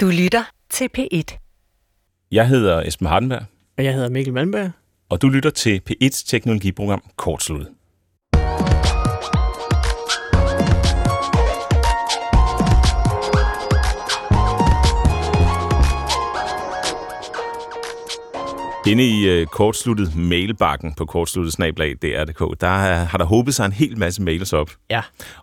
Du lytter til P1. Jeg hedder Esben Hardenberg, Og jeg hedder Mikkel Malmberg. og du lytter til P1's teknologiprogram Kortsluttet. Inde i uh, kortsluttet mailbakken på kortsluttet snablag DR.dk, der er, har der håbet sig en hel masse mails op. Ja.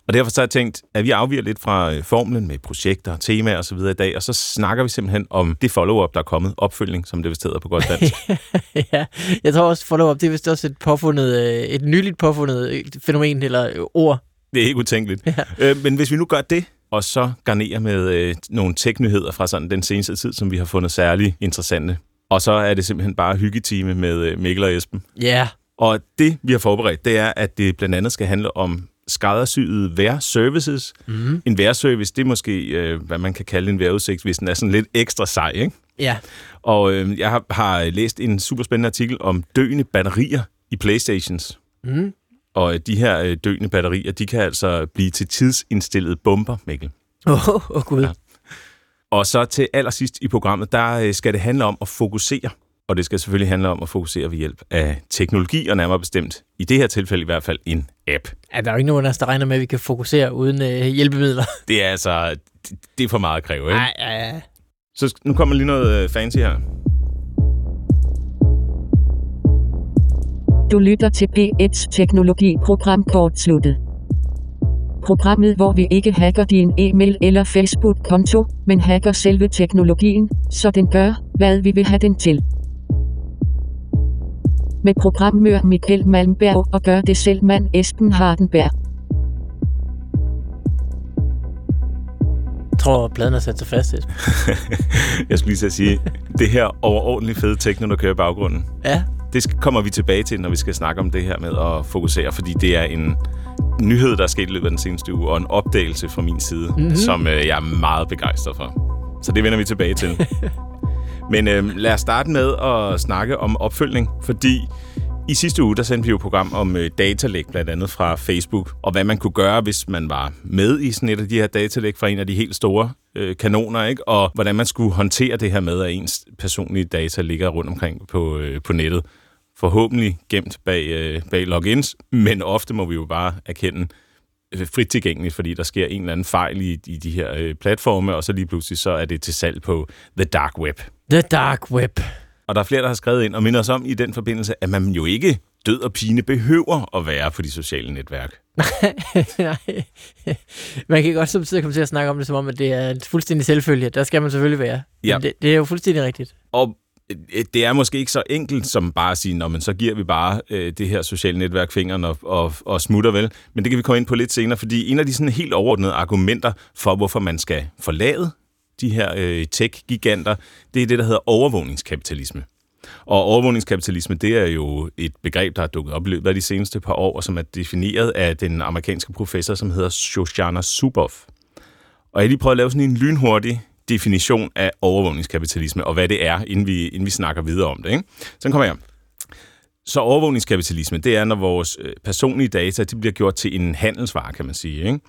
Og derfor så har jeg tænkt, at vi afviger lidt fra øh, formlen med projekter, temaer osv. i dag, og så snakker vi simpelthen om det follow-up, der er kommet, opfølgning, som det vist hedder på godt dansk. ja, jeg tror også, follow up, det er vist også et, påfundet, øh, et nyligt påfundet øh, fænomen eller øh, ord. Det er ikke utænkeligt. Ja. Øh, men hvis vi nu gør det, og så garnerer med øh, nogle tech-nyheder fra sådan den seneste tid, som vi har fundet særlig interessante. Og så er det simpelthen bare hyggetime med øh, Mikkel og Esben. Ja, Og det, vi har forberedt, det er, at det blandt andet skal handle om skræddersyede vejrservices. Mm. En vejrservice, det er måske, øh, hvad man kan kalde en vejrudsigt, hvis den er sådan lidt ekstra sej, ikke? ja. Og øh, jeg har, har læst en super spændende artikel om døende batterier i Playstations. Mm. Og øh, de her øh, døende batterier, de kan altså blive til tidsindstillede bomber, Mikkel. Åh, oh, oh, gud. Ja. Og så til allersidst i programmet, der øh, skal det handle om at fokusere. Og det skal selvfølgelig handle om at fokusere ved hjælp af teknologi, og nærmere bestemt, i det her tilfælde i hvert fald, en app. ja. Der er jo ikke nogen af os, der regner med, at vi kan fokusere uden øh, hjælpemidler. Det er altså, det- det er for meget at kræve, ikke? Nej, ja, ja. Så nu kommer lige noget øh, fancy her. Du lytter til P1's teknologiprogram kortsluttet. Programmet, hvor vi ikke hacker din e-mail eller Facebook-konto, men hacker selve teknologien, så den gør, hvad vi vil have den til. Med programmør Michael Malmberg og gør det selv mand Esben Hardenberg. Jeg tror, pladen er sat sig fast. Jeg skulle lige at sige, det her overordentligt fede techno, der kører i baggrunden, Ja, det skal- kommer vi tilbage til, når vi skal snakke om det her med at fokusere, fordi det er en nyhed, der er sket i løbet af den seneste uge, og en opdagelse fra min side, mm-hmm. som øh, jeg er meget begejstret for. Så det vender vi tilbage til. Men øh, lad os starte med at snakke om opfølgning, fordi i sidste uge, der sendte vi jo et program om øh, datalæg, blandt andet fra Facebook, og hvad man kunne gøre, hvis man var med i sådan et af de her datalæg fra en af de helt store øh, kanoner, ikke? og hvordan man skulle håndtere det her med, at ens personlige data ligger rundt omkring på, øh, på nettet. Forhåbentlig gemt bag, øh, bag logins, men ofte må vi jo bare erkende, øh, frit tilgængeligt, fordi der sker en eller anden fejl i, i de her øh, platforme, og så lige pludselig så er det til salg på The Dark Web. The Dark Web. Og der er flere, der har skrevet ind og minder os om i den forbindelse, at man jo ikke død og pine behøver at være på de sociale netværk. Nej. man kan godt samtidig komme til at snakke om det, som om, at det er en fuldstændig selvfølge. Der skal man selvfølgelig være. Men Ja. Det, det er jo fuldstændig rigtigt. Og Øh, det er måske ikke så enkelt som bare at sige, Nå, men så giver vi bare øh, det her sociale netværk fingeren og, og, og smutter vel. Men det kan vi komme ind på lidt senere, fordi en af de sådan helt overordnede argumenter for, hvorfor man skal forlade de her øh, tech-giganter, det er det, der hedder overvågningskapitalisme. Og overvågningskapitalisme, det er jo et begreb, der er dukket op i løbet af de seneste par år, og som er defineret af den amerikanske professor, som hedder Shoshana Zuboff. Og jeg lige prøvet at lave sådan en lynhurtig definition af overvågningskapitalisme, og hvad det er, inden vi, inden vi snakker videre om det. Ikke? Så kommer jeg. Så overvågningskapitalisme, det er, når vores øh, personlige data de bliver gjort til en handelsvare, kan man sige. Ikke?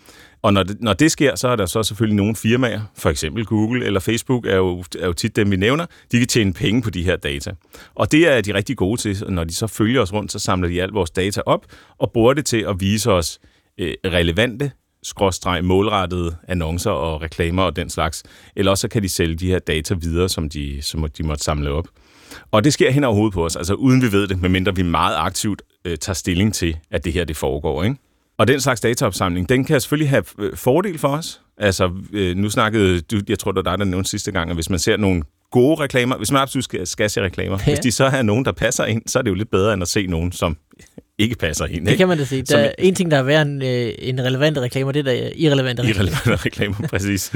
Og når det, når det sker, så er der så selvfølgelig nogle firmaer, for eksempel Google eller Facebook, er jo, er jo tit dem, vi nævner, de kan tjene penge på de her data. Og det er de rigtig gode til, når de så følger os rundt, så samler de alt vores data op og bruger det til at vise os øh, relevante, skråstreg målrettede annoncer og reklamer og den slags. Eller også så kan de sælge de her data videre, som de, som de måtte samle op. Og det sker hen over hovedet på os, altså uden vi ved det, medmindre vi meget aktivt øh, tager stilling til, at det her det foregår. Ikke? Og den slags dataopsamling, den kan selvfølgelig have øh, fordel for os. Altså, øh, nu snakkede du, jeg tror, det var dig, der nævnte sidste gang, at hvis man ser nogle gode reklamer, hvis man absolut skal, skal se reklamer, ja. hvis de så er nogen, der passer ind, så er det jo lidt bedre, end at se nogen, som ikke passer ind. Det Ikke? kan man da sige. Der er en ting, der er værre end øh, en relevante reklamer, det er der irrelevante reklamer. Irrelevante reklamer, præcis.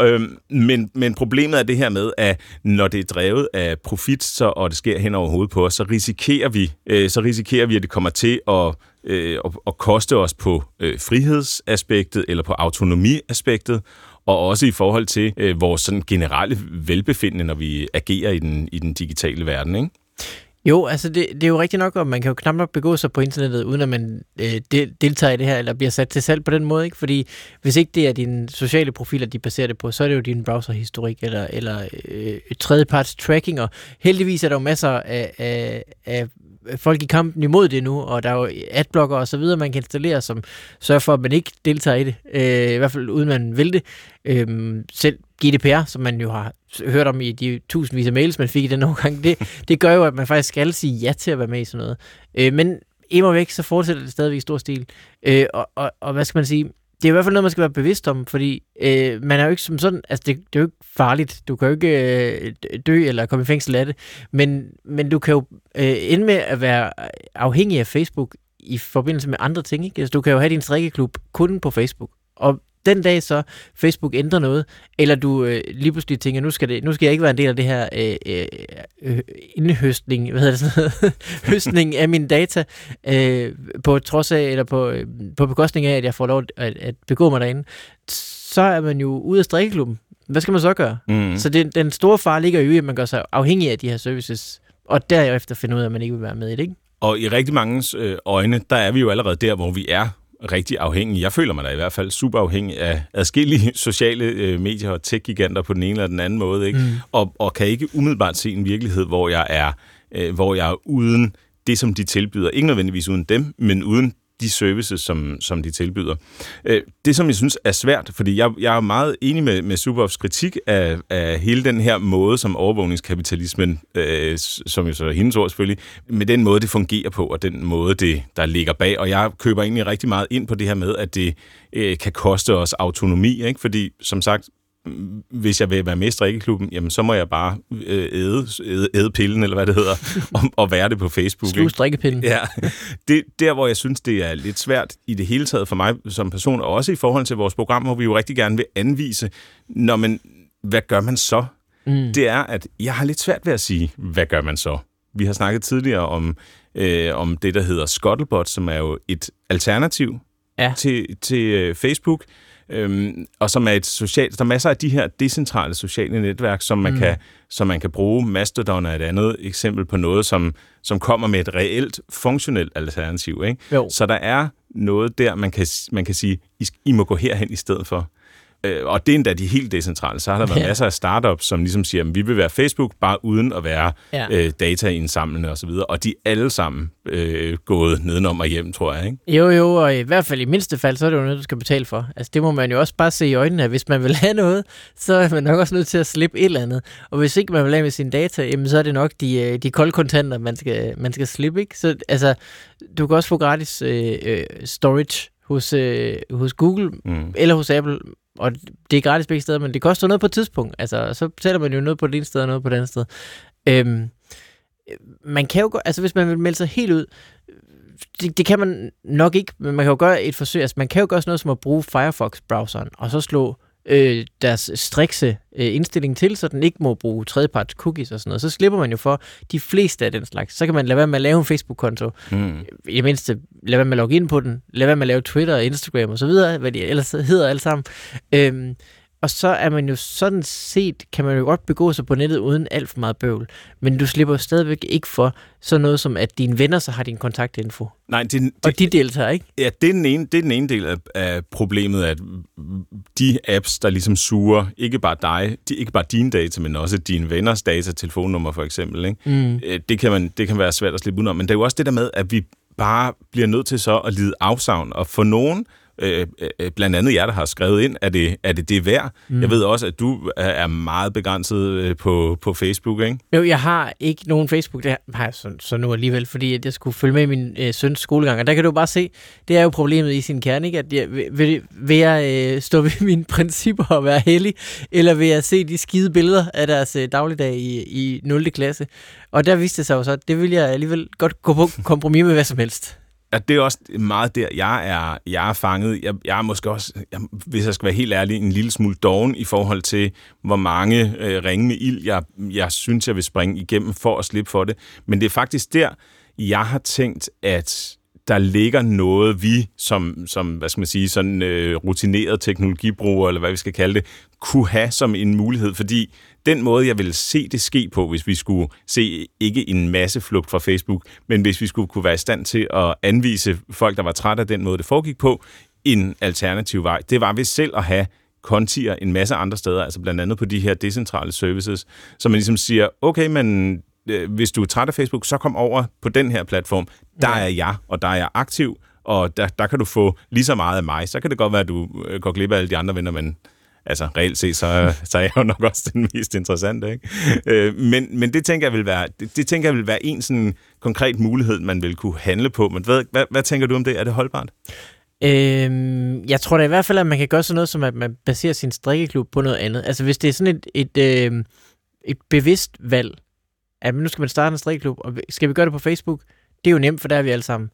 øhm, men, men problemet er det her med, at når det er drevet af profit, så, og det sker hen over hovedet på os, så risikerer vi, øh, så risikerer vi at det kommer til at, øh, at, at koste os på øh, frihedsaspektet eller på autonomiaspektet, og også i forhold til øh, vores sådan generelle velbefindende, når vi agerer i den, i den digitale verden. Ikke? Jo, altså det, det er jo rigtigt nok, og man kan jo knap nok begå sig på internettet, uden at man øh, del, deltager i det her, eller bliver sat til salg på den måde, ikke? Fordi hvis ikke det er dine sociale profiler, de baserer det på, så er det jo din browserhistorik, eller, eller øh, tredjeparts tracking, og heldigvis er der jo masser af, af, af folk i kampen imod det nu, og der er jo adblocker og så videre, man kan installere, som sørger for, at man ikke deltager i det, øh, i hvert fald uden man vil det. Øh, selv GDPR, som man jo har hørt om i de tusindvis af mails, man fik i den gang, det, det gør jo, at man faktisk skal sige ja til at være med i sådan noget. Øh, men immer væk, så fortsætter det stadigvæk i stor stil. Øh, og, og, og hvad skal man sige, det er i hvert fald noget, man skal være bevidst om, fordi øh, man er jo ikke som sådan, altså det, det er jo ikke farligt, du kan jo ikke øh, dø eller komme i fængsel af det, men, men du kan jo øh, ende med at være afhængig af Facebook i forbindelse med andre ting, ikke? Altså, du kan jo have din strikkeklub kun på Facebook, og den dag så Facebook ændrer noget, eller du øh, lige pludselig tænker, nu skal, det, nu skal jeg ikke være en del af det her øh, øh, øh indhøstning, hvad hedder det sådan høstning af mine data, øh, på trods af, eller på, øh, på bekostning af, at jeg får lov at, at begå mig derinde, så er man jo ude af strikkeklubben. Hvad skal man så gøre? Mm. Så det, den store far ligger jo i, at man gør sig afhængig af de her services, og derefter finder ud af, at man ikke vil være med i det, ikke? Og i rigtig mange øh, øjne, der er vi jo allerede der, hvor vi er rigtig afhængig. Jeg føler mig da i hvert fald super afhængig af adskillige sociale øh, medier og tech-giganter på den ene eller den anden måde, ikke? Mm. Og, og kan ikke umiddelbart se en virkelighed, hvor jeg er, øh, hvor jeg er uden det, som de tilbyder. Ikke nødvendigvis uden dem, men uden de services, som, som de tilbyder. Øh, det, som jeg synes er svært, fordi jeg, jeg er meget enig med, med Suboffs kritik af, af hele den her måde, som overvågningskapitalismen, øh, som jo så er hendes ord selvfølgelig, med den måde, det fungerer på, og den måde, det der ligger bag. Og jeg køber egentlig rigtig meget ind på det her med, at det øh, kan koste os autonomi, ikke? fordi som sagt, hvis jeg vil være med i strikkeklubben, jamen så må jeg bare øh, æde, æde, æde pillen, eller hvad det hedder, og, og være det på Facebook. Sluge strikkepillen. Ja. Det, der, hvor jeg synes, det er lidt svært i det hele taget for mig som person, og også i forhold til vores program, hvor vi jo rigtig gerne vil anvise, når man, hvad gør man så? Mm. Det er, at jeg har lidt svært ved at sige, hvad gør man så? Vi har snakket tidligere om, øh, om det, der hedder Scuttlebot, som er jo et alternativ ja. til, til uh, Facebook, Øhm, og som er et socialt, der er masser af de her decentrale sociale netværk, som man, mm. kan, som man kan bruge. Mastodon er et andet eksempel på noget, som, som kommer med et reelt funktionelt alternativ. Ikke? Jo. Så der er noget der, man kan, man kan sige, I, I må gå herhen i stedet for. Øh, og det er endda de helt decentrale. Så har der været ja. masser af startups, som ligesom siger, at vi vil være Facebook, bare uden at være ja. øh, dataindsamlende osv. Og, og de er alle sammen øh, gået nedenom og hjem, tror jeg. Ikke? Jo, jo, og i hvert fald i mindste fald, så er det jo noget, du skal betale for. Altså det må man jo også bare se i øjnene, at hvis man vil have noget, så er man nok også nødt til at slippe et eller andet. Og hvis ikke man vil have med sine data, jamen, så er det nok de, øh, de kolde kontanter, man skal, man skal slippe. Ikke? Så altså, du kan også få gratis øh, øh, storage hos, øh, hos Google mm. eller hos Apple og det er gratis begge steder, men det koster noget på et tidspunkt. Altså, så betaler man jo noget på det ene sted og noget på det andet sted. Øhm, man kan jo gå, altså hvis man vil melde sig helt ud, det, det kan man nok ikke, men man kan jo gøre et forsøg. Altså, man kan jo gøre sådan noget som at bruge Firefox-browseren, og så slå øh, deres strikse øh, indstilling til, så den ikke må bruge tredjeparts cookies og sådan noget. Så slipper man jo for de fleste af den slags. Så kan man lade være med at lave en Facebook-konto. Mm. I det mindste lade være med at logge ind på den. Lade være med at lave Twitter og Instagram og så videre, hvad de ellers hedder alle sammen. Øhm, og så er man jo sådan set, kan man jo godt begå sig på nettet uden alt for meget bøvl. Men du slipper stadigvæk ikke for sådan noget som, at dine venner så har din kontaktinfo. Nej, det, det, og de deltager, ikke? Ja, det er den ene, det er den ene del af, af problemet, at de apps, der ligesom suger ikke bare dig, de, ikke bare dine data, men også dine venners data, telefonnummer for eksempel, ikke? Mm. Øh, det, kan man, det kan være svært at slippe udenom. Men det er jo også det der med, at vi bare bliver nødt til så at lide afsavn. Og for nogen, øh, øh, blandt andet jer, der har skrevet ind, er det er det, det værd? Mm. Jeg ved også, at du er meget begrænset øh, på, på Facebook, ikke? Jo, jeg har ikke nogen Facebook, det har jeg så, så nu alligevel, fordi at jeg skulle følge med min øh, søns skolegang, og der kan du bare se, det er jo problemet i sin kerne, ikke? at jeg, vil, vil jeg øh, stå ved mine principper og være heldig, eller vil jeg se de skide billeder af deres øh, dagligdag i, i 0. klasse? Og der viste det sig jo så, at det vil jeg alligevel godt gå på kompromis med hvad som helst at det er også meget der, jeg er, jeg er fanget. Jeg, jeg er måske også, jeg, hvis jeg skal være helt ærlig, en lille smule doven i forhold til, hvor mange øh, ringe med ild, jeg, jeg synes, jeg vil springe igennem for at slippe for det. Men det er faktisk der, jeg har tænkt, at der ligger noget, vi som, som hvad skal man sige, sådan øh, rutineret teknologibrugere, eller hvad vi skal kalde det, kunne have som en mulighed, fordi den måde, jeg vil se det ske på, hvis vi skulle se ikke en masse flugt fra Facebook, men hvis vi skulle kunne være i stand til at anvise folk, der var trætte af den måde, det foregik på, en alternativ vej, det var ved selv at have kontier en masse andre steder, altså blandt andet på de her decentrale services, så man ligesom siger, okay, men øh, hvis du er træt af Facebook, så kom over på den her platform. Der er jeg, og der er jeg aktiv, og der, der kan du få lige så meget af mig. Så kan det godt være, at du øh, går glip af alle de andre venner, men altså reelt set, så, så er jeg jo nok også den mest interessante. Ikke? Øh, men, men det tænker jeg vil være, det, det tænker jeg vil være en sådan konkret mulighed, man vil kunne handle på. Men hvad, hvad, hvad tænker du om det? Er det holdbart? Øhm, jeg tror da i hvert fald, at man kan gøre sådan noget, som at man baserer sin strikkeklub på noget andet. Altså hvis det er sådan et, et, øh, et bevidst valg, at nu skal man starte en strikkeklub, og skal vi gøre det på Facebook? Det er jo nemt, for der er vi alle sammen.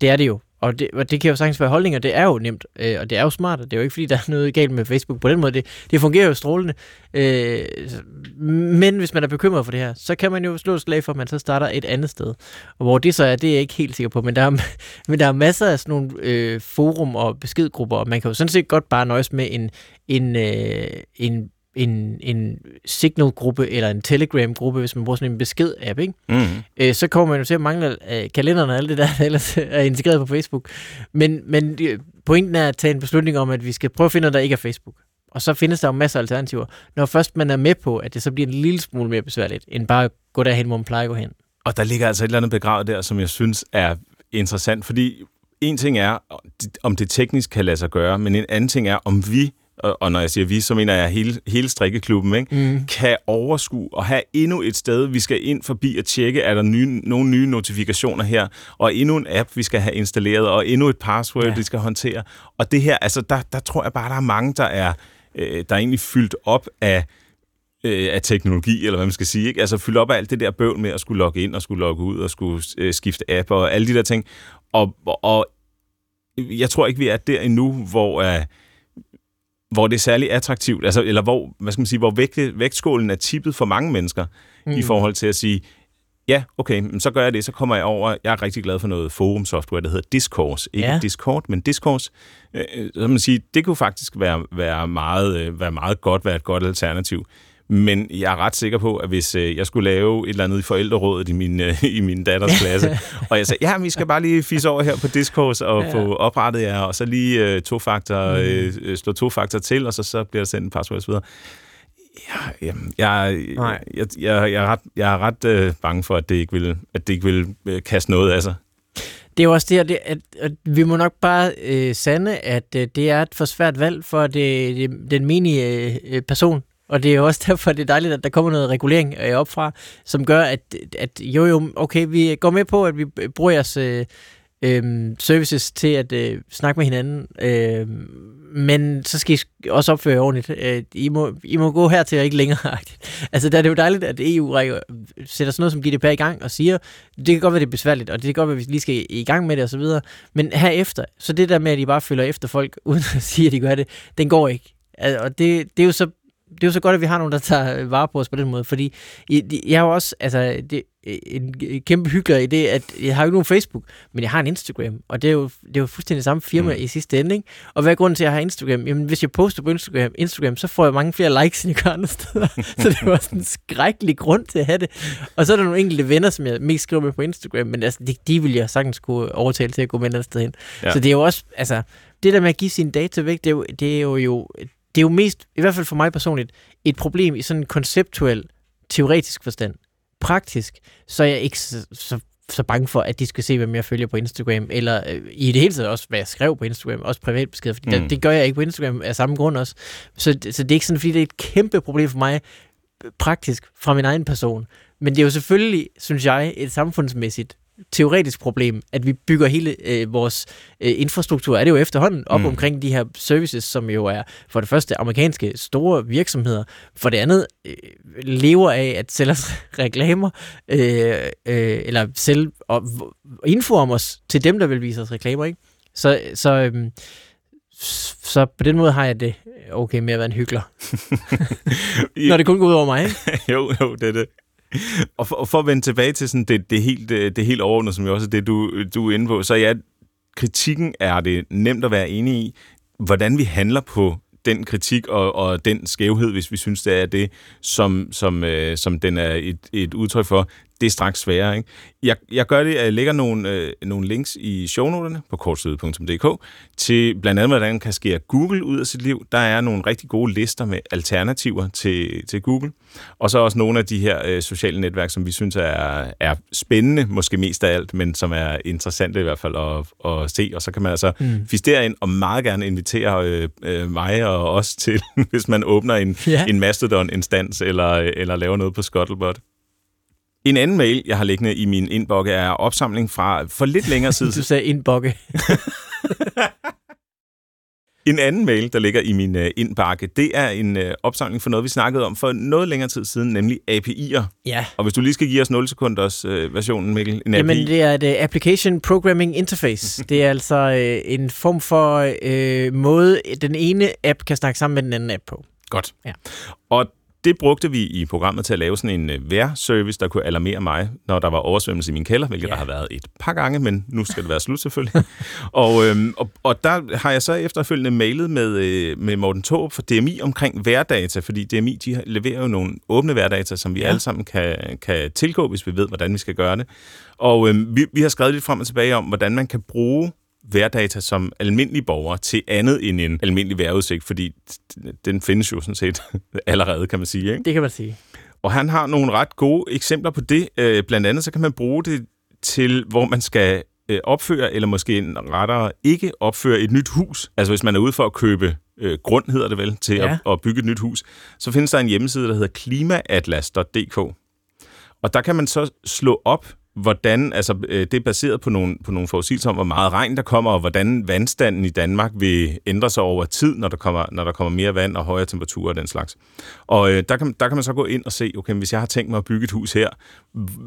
Det er det jo. Og det, og det kan jo sagtens være holdninger, det er jo nemt, øh, og det er jo smart, og det er jo ikke, fordi der er noget galt med Facebook på den måde. Det, det fungerer jo strålende. Øh, men hvis man er bekymret for det her, så kan man jo slå et slag for, at man så starter et andet sted. Og hvor det så er, det er jeg ikke helt sikker på, men der er, men der er masser af sådan nogle øh, forum og beskedgrupper, og man kan jo sådan set godt bare nøjes med en, en, øh, en en, en Signal-gruppe eller en Telegram-gruppe, hvis man bruger sådan en besked-app, ikke? Mm. Øh, så kommer man jo til at mangle øh, kalenderen og alt det der, der ellers er integreret på Facebook. Men, men øh, pointen er at tage en beslutning om, at vi skal prøve at finde noget, der ikke er Facebook. Og så findes der jo masser af alternativer. Når først man er med på, at det så bliver en lille smule mere besværligt, end bare at gå derhen, hvor man plejer at gå hen. Og der ligger altså et eller andet begravet der, som jeg synes er interessant, fordi en ting er, om det teknisk kan lade sig gøre, men en anden ting er, om vi og, og når jeg siger vi, så mener jeg hele, hele strikkeklubben, ikke? Mm. kan overskue og have endnu et sted, vi skal ind forbi og tjekke, er der nye, nogle nye notifikationer her, og endnu en app, vi skal have installeret, og endnu et password, ja. vi skal håndtere. Og det her, altså der, der tror jeg bare, der er mange, der er, øh, der er egentlig fyldt op af øh, af teknologi, eller hvad man skal sige. Ikke? Altså fyldt op af alt det der bøvl med at skulle logge ind og skulle logge ud og skulle øh, skifte app og alle de der ting. Og, og jeg tror ikke, vi er der endnu, hvor... Øh, hvor det er særlig attraktivt, altså, eller hvor, hvad skal man sige, hvor vægt, vægtskålen er tippet for mange mennesker, mm. i forhold til at sige, ja, okay, så gør jeg det, så kommer jeg over, jeg er rigtig glad for noget forum-software, der hedder Discourse, ikke ja. Discord, men Discourse, øh, så man sige, det kunne faktisk være, være, meget, øh, være meget godt, være et godt alternativ. Men jeg er ret sikker på, at hvis øh, jeg skulle lave et eller andet i forældrerådet i min, øh, i min datters klasse, og jeg sagde, ja, vi skal bare lige fisse over her på Discourse og ja. få oprettet jer, og så lige øh, to faktor, mm. øh, øh, slå to faktor til, og så, så bliver der sendt en password osv. Ja, jeg, jeg, jeg, jeg, jeg er ret, jeg er ret øh, bange for, at det ikke vil, at det ikke vil øh, kaste noget af sig. Det er jo også det, at, at, at vi må nok bare øh, sande, at øh, det er et for svært valg for det, det, den menige øh, person og det er jo også derfor, det er dejligt, at der kommer noget regulering øh, op fra, som gør, at, at jo jo, okay, vi går med på, at vi bruger jeres øh, øh, services til at øh, snakke med hinanden, øh, men så skal I også opføre ordentligt. Øh, I, må, I må gå hertil og ikke længere. altså, der er det jo dejligt, at EU sætter sådan noget som GDPR i gang og siger, det kan godt være, det er besværligt, og det kan godt være, at vi lige skal i gang med det osv., men herefter, så det der med, at I bare følger efter folk, uden at sige, at de gør det, den går ikke. Og det, det er jo så det er jo så godt, at vi har nogen, der tager vare på os på den måde, fordi jeg har jo også, altså, det, en kæmpe hyggelig i det, at jeg har jo ikke nogen Facebook, men jeg har en Instagram, og det er jo, det er jo fuldstændig samme firma mm. i sidste ende, ikke? Og hvad er grunden til, at jeg har Instagram? Jamen, hvis jeg poster på Instagram, Instagram så får jeg mange flere likes, end jeg gør andre steder. så det var sådan en skrækkelig grund til at have det. Og så er der nogle enkelte venner, som jeg mest skriver med på Instagram, men altså, de, de vil jeg sagtens kunne overtale til at gå med et andet sted hen. Ja. Så det er jo også, altså, det der med at give sine data væk, det er jo, det er jo, jo det er jo mest, i hvert fald for mig personligt, et problem i sådan en konceptuel, teoretisk forstand. Praktisk, så er jeg ikke så, så, så bange for, at de skal se, hvem jeg følger på Instagram, eller øh, i det hele taget også, hvad jeg skrev på Instagram, også privatbeskeder, fordi mm. det, det gør jeg ikke på Instagram af samme grund også. Så, så det er ikke sådan, fordi det er et kæmpe problem for mig, praktisk, fra min egen person. Men det er jo selvfølgelig, synes jeg, et samfundsmæssigt teoretisk problem, at vi bygger hele øh, vores øh, infrastruktur, er det jo efterhånden, op mm. omkring de her services, som jo er for det første amerikanske store virksomheder, for det andet øh, lever af at sælge reklamer, øh, øh, eller sælge og info om os til dem, der vil vise os reklamer, ikke? Så, så, øh, så på den måde har jeg det okay med at være en hyggelig. Når det kun går ud over mig, ikke? jo, jo, det er det. og, for, og for at vende tilbage til sådan det, det, helt, det, det helt overordnede, som jo også er det, du, du er inde på, så ja, kritikken er det nemt at være enig i. Hvordan vi handler på den kritik og, og den skævhed, hvis vi synes, det er det, som, som, øh, som den er et, et udtryk for, det er straks sværere. Ikke? Jeg, jeg gør det, at jeg lægger nogle, øh, nogle links i shownoterne på kortsløde.dk til blandt andet, hvordan man kan skære Google ud af sit liv. Der er nogle rigtig gode lister med alternativer til, til Google. Og så også nogle af de her øh, sociale netværk, som vi synes er, er spændende, måske mest af alt, men som er interessante i hvert fald at, at se. Og så kan man altså mm. fistere ind og meget gerne invitere øh, øh, mig og os til, hvis man åbner en, ja. en Mastodon-instans eller, eller laver noget på Scuttlebot. En anden mail, jeg har liggende i min indbokke, er opsamling fra for lidt længere siden. du sagde indbokke. en anden mail, der ligger i min uh, indbakke, det er en uh, opsamling for noget, vi snakkede om for noget længere tid siden, nemlig API'er. Ja. Og hvis du lige skal give os 0 sekunders uh, versionen, Mikkel, en Jamen, API. det er et Application Programming Interface. det er altså en form for uh, måde, den ene app kan snakke sammen med den anden app på. Godt. Ja. Og det brugte vi i programmet til at lave sådan en uh, vejrservice, der kunne alarmere mig, når der var oversvømmelse i min kælder, hvilket ja. der har været et par gange, men nu skal det være slut selvfølgelig. og, øhm, og, og der har jeg så efterfølgende mailet med, øh, med Morten Tåb for DMI omkring værdata, fordi DMI de leverer jo nogle åbne værdata, som vi ja. alle sammen kan, kan tilgå, hvis vi ved, hvordan vi skal gøre det. Og øhm, vi, vi har skrevet lidt frem og tilbage om, hvordan man kan bruge værdata som almindelige borgere til andet end en almindelig vejrudsigt, fordi den findes jo sådan set allerede, kan man sige. Ikke? Det kan man sige. Og han har nogle ret gode eksempler på det. Øh, blandt andet så kan man bruge det til, hvor man skal øh, opføre, eller måske rettere ikke opføre et nyt hus. Altså hvis man er ude for at købe øh, grund, hedder det vel, til ja. at, at bygge et nyt hus, så findes der en hjemmeside, der hedder klimaatlas.dk. Og der kan man så slå op hvordan, altså øh, det er baseret på nogle, på nogle forudsigelser om, hvor meget regn der kommer, og hvordan vandstanden i Danmark vil ændre sig over tid, når der kommer, når der kommer mere vand og højere temperaturer og den slags. Og øh, der, kan, der kan man så gå ind og se, okay, hvis jeg har tænkt mig at bygge et hus her,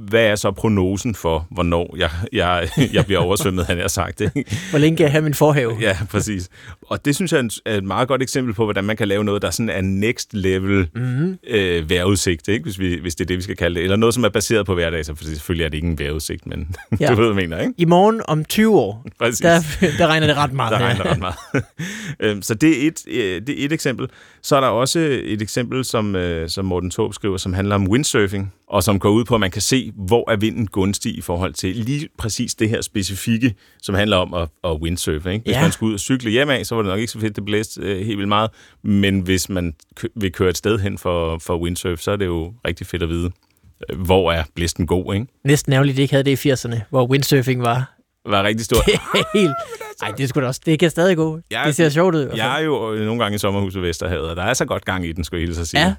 hvad er så prognosen for, hvornår jeg, jeg, jeg bliver oversvømmet, han har sagt det. Hvor længe kan jeg have min forhave? Ja, præcis. Og det synes jeg er et meget godt eksempel på, hvordan man kan lave noget, der sådan er next level mm-hmm. øh, vejrudsigt, ikke? Hvis, vi, hvis det er det, vi skal kalde det. Eller noget, som er baseret på hverdag, for selvfølgelig er det ikke en vejrudsigt, men ja. du ved, hvad jeg mener, ikke? I morgen om 20 år, Præcis. der, der regner det ret meget. Der regner det ret meget. Øhm, så det er, et, øh, det er et eksempel. Så er der også et eksempel, som, øh, som Morten Taub skriver, som handler om windsurfing, og som går ud på, at man kan se, hvor er vinden gunstig i forhold til lige præcis det her specifikke, som handler om at, at windsurfe. Ikke? Hvis ja. man skulle ud og cykle hjem af, så var det nok ikke så fedt, det blæste øh, helt vildt meget. Men hvis man vil køre et sted hen for, for windsurf, så er det jo rigtig fedt at vide, hvor er blæsten god. Ikke? Næsten ærgerligt, det ikke havde det i 80'erne, hvor windsurfing var var rigtig stort. Helt... Ej, det skulle også. Det kan stadig gå. Jeg, det ser sjovt ud. Jeg er jo nogle gange i sommerhuset Vesterhavet, og der er så godt gang i den, skulle jeg hilse at sige. Ja.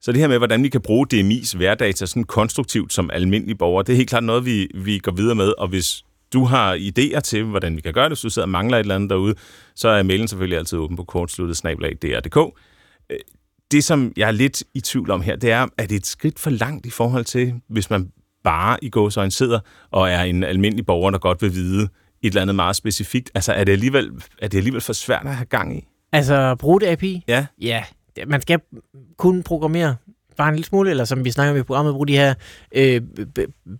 Så det her med, hvordan vi kan bruge DMI's hverdata sådan konstruktivt som almindelige borgere, det er helt klart noget, vi, vi går videre med, og hvis du har idéer til, hvordan vi kan gøre det, hvis du sidder og mangler et eller andet derude, så er mailen selvfølgelig altid åben på kortsluttet øh, Det, som jeg er lidt i tvivl om her, det er, at det er et skridt for langt i forhold til, hvis man bare i gåsøjne sidder og er en almindelig borger, der godt vil vide et eller andet meget specifikt. Altså, er det alligevel, er det alligevel for svært at have gang i? Altså, bruge det API? Ja. Ja, man skal kunne programmere bare en lille smule, eller som vi snakker om i programmet, bruge de her øh,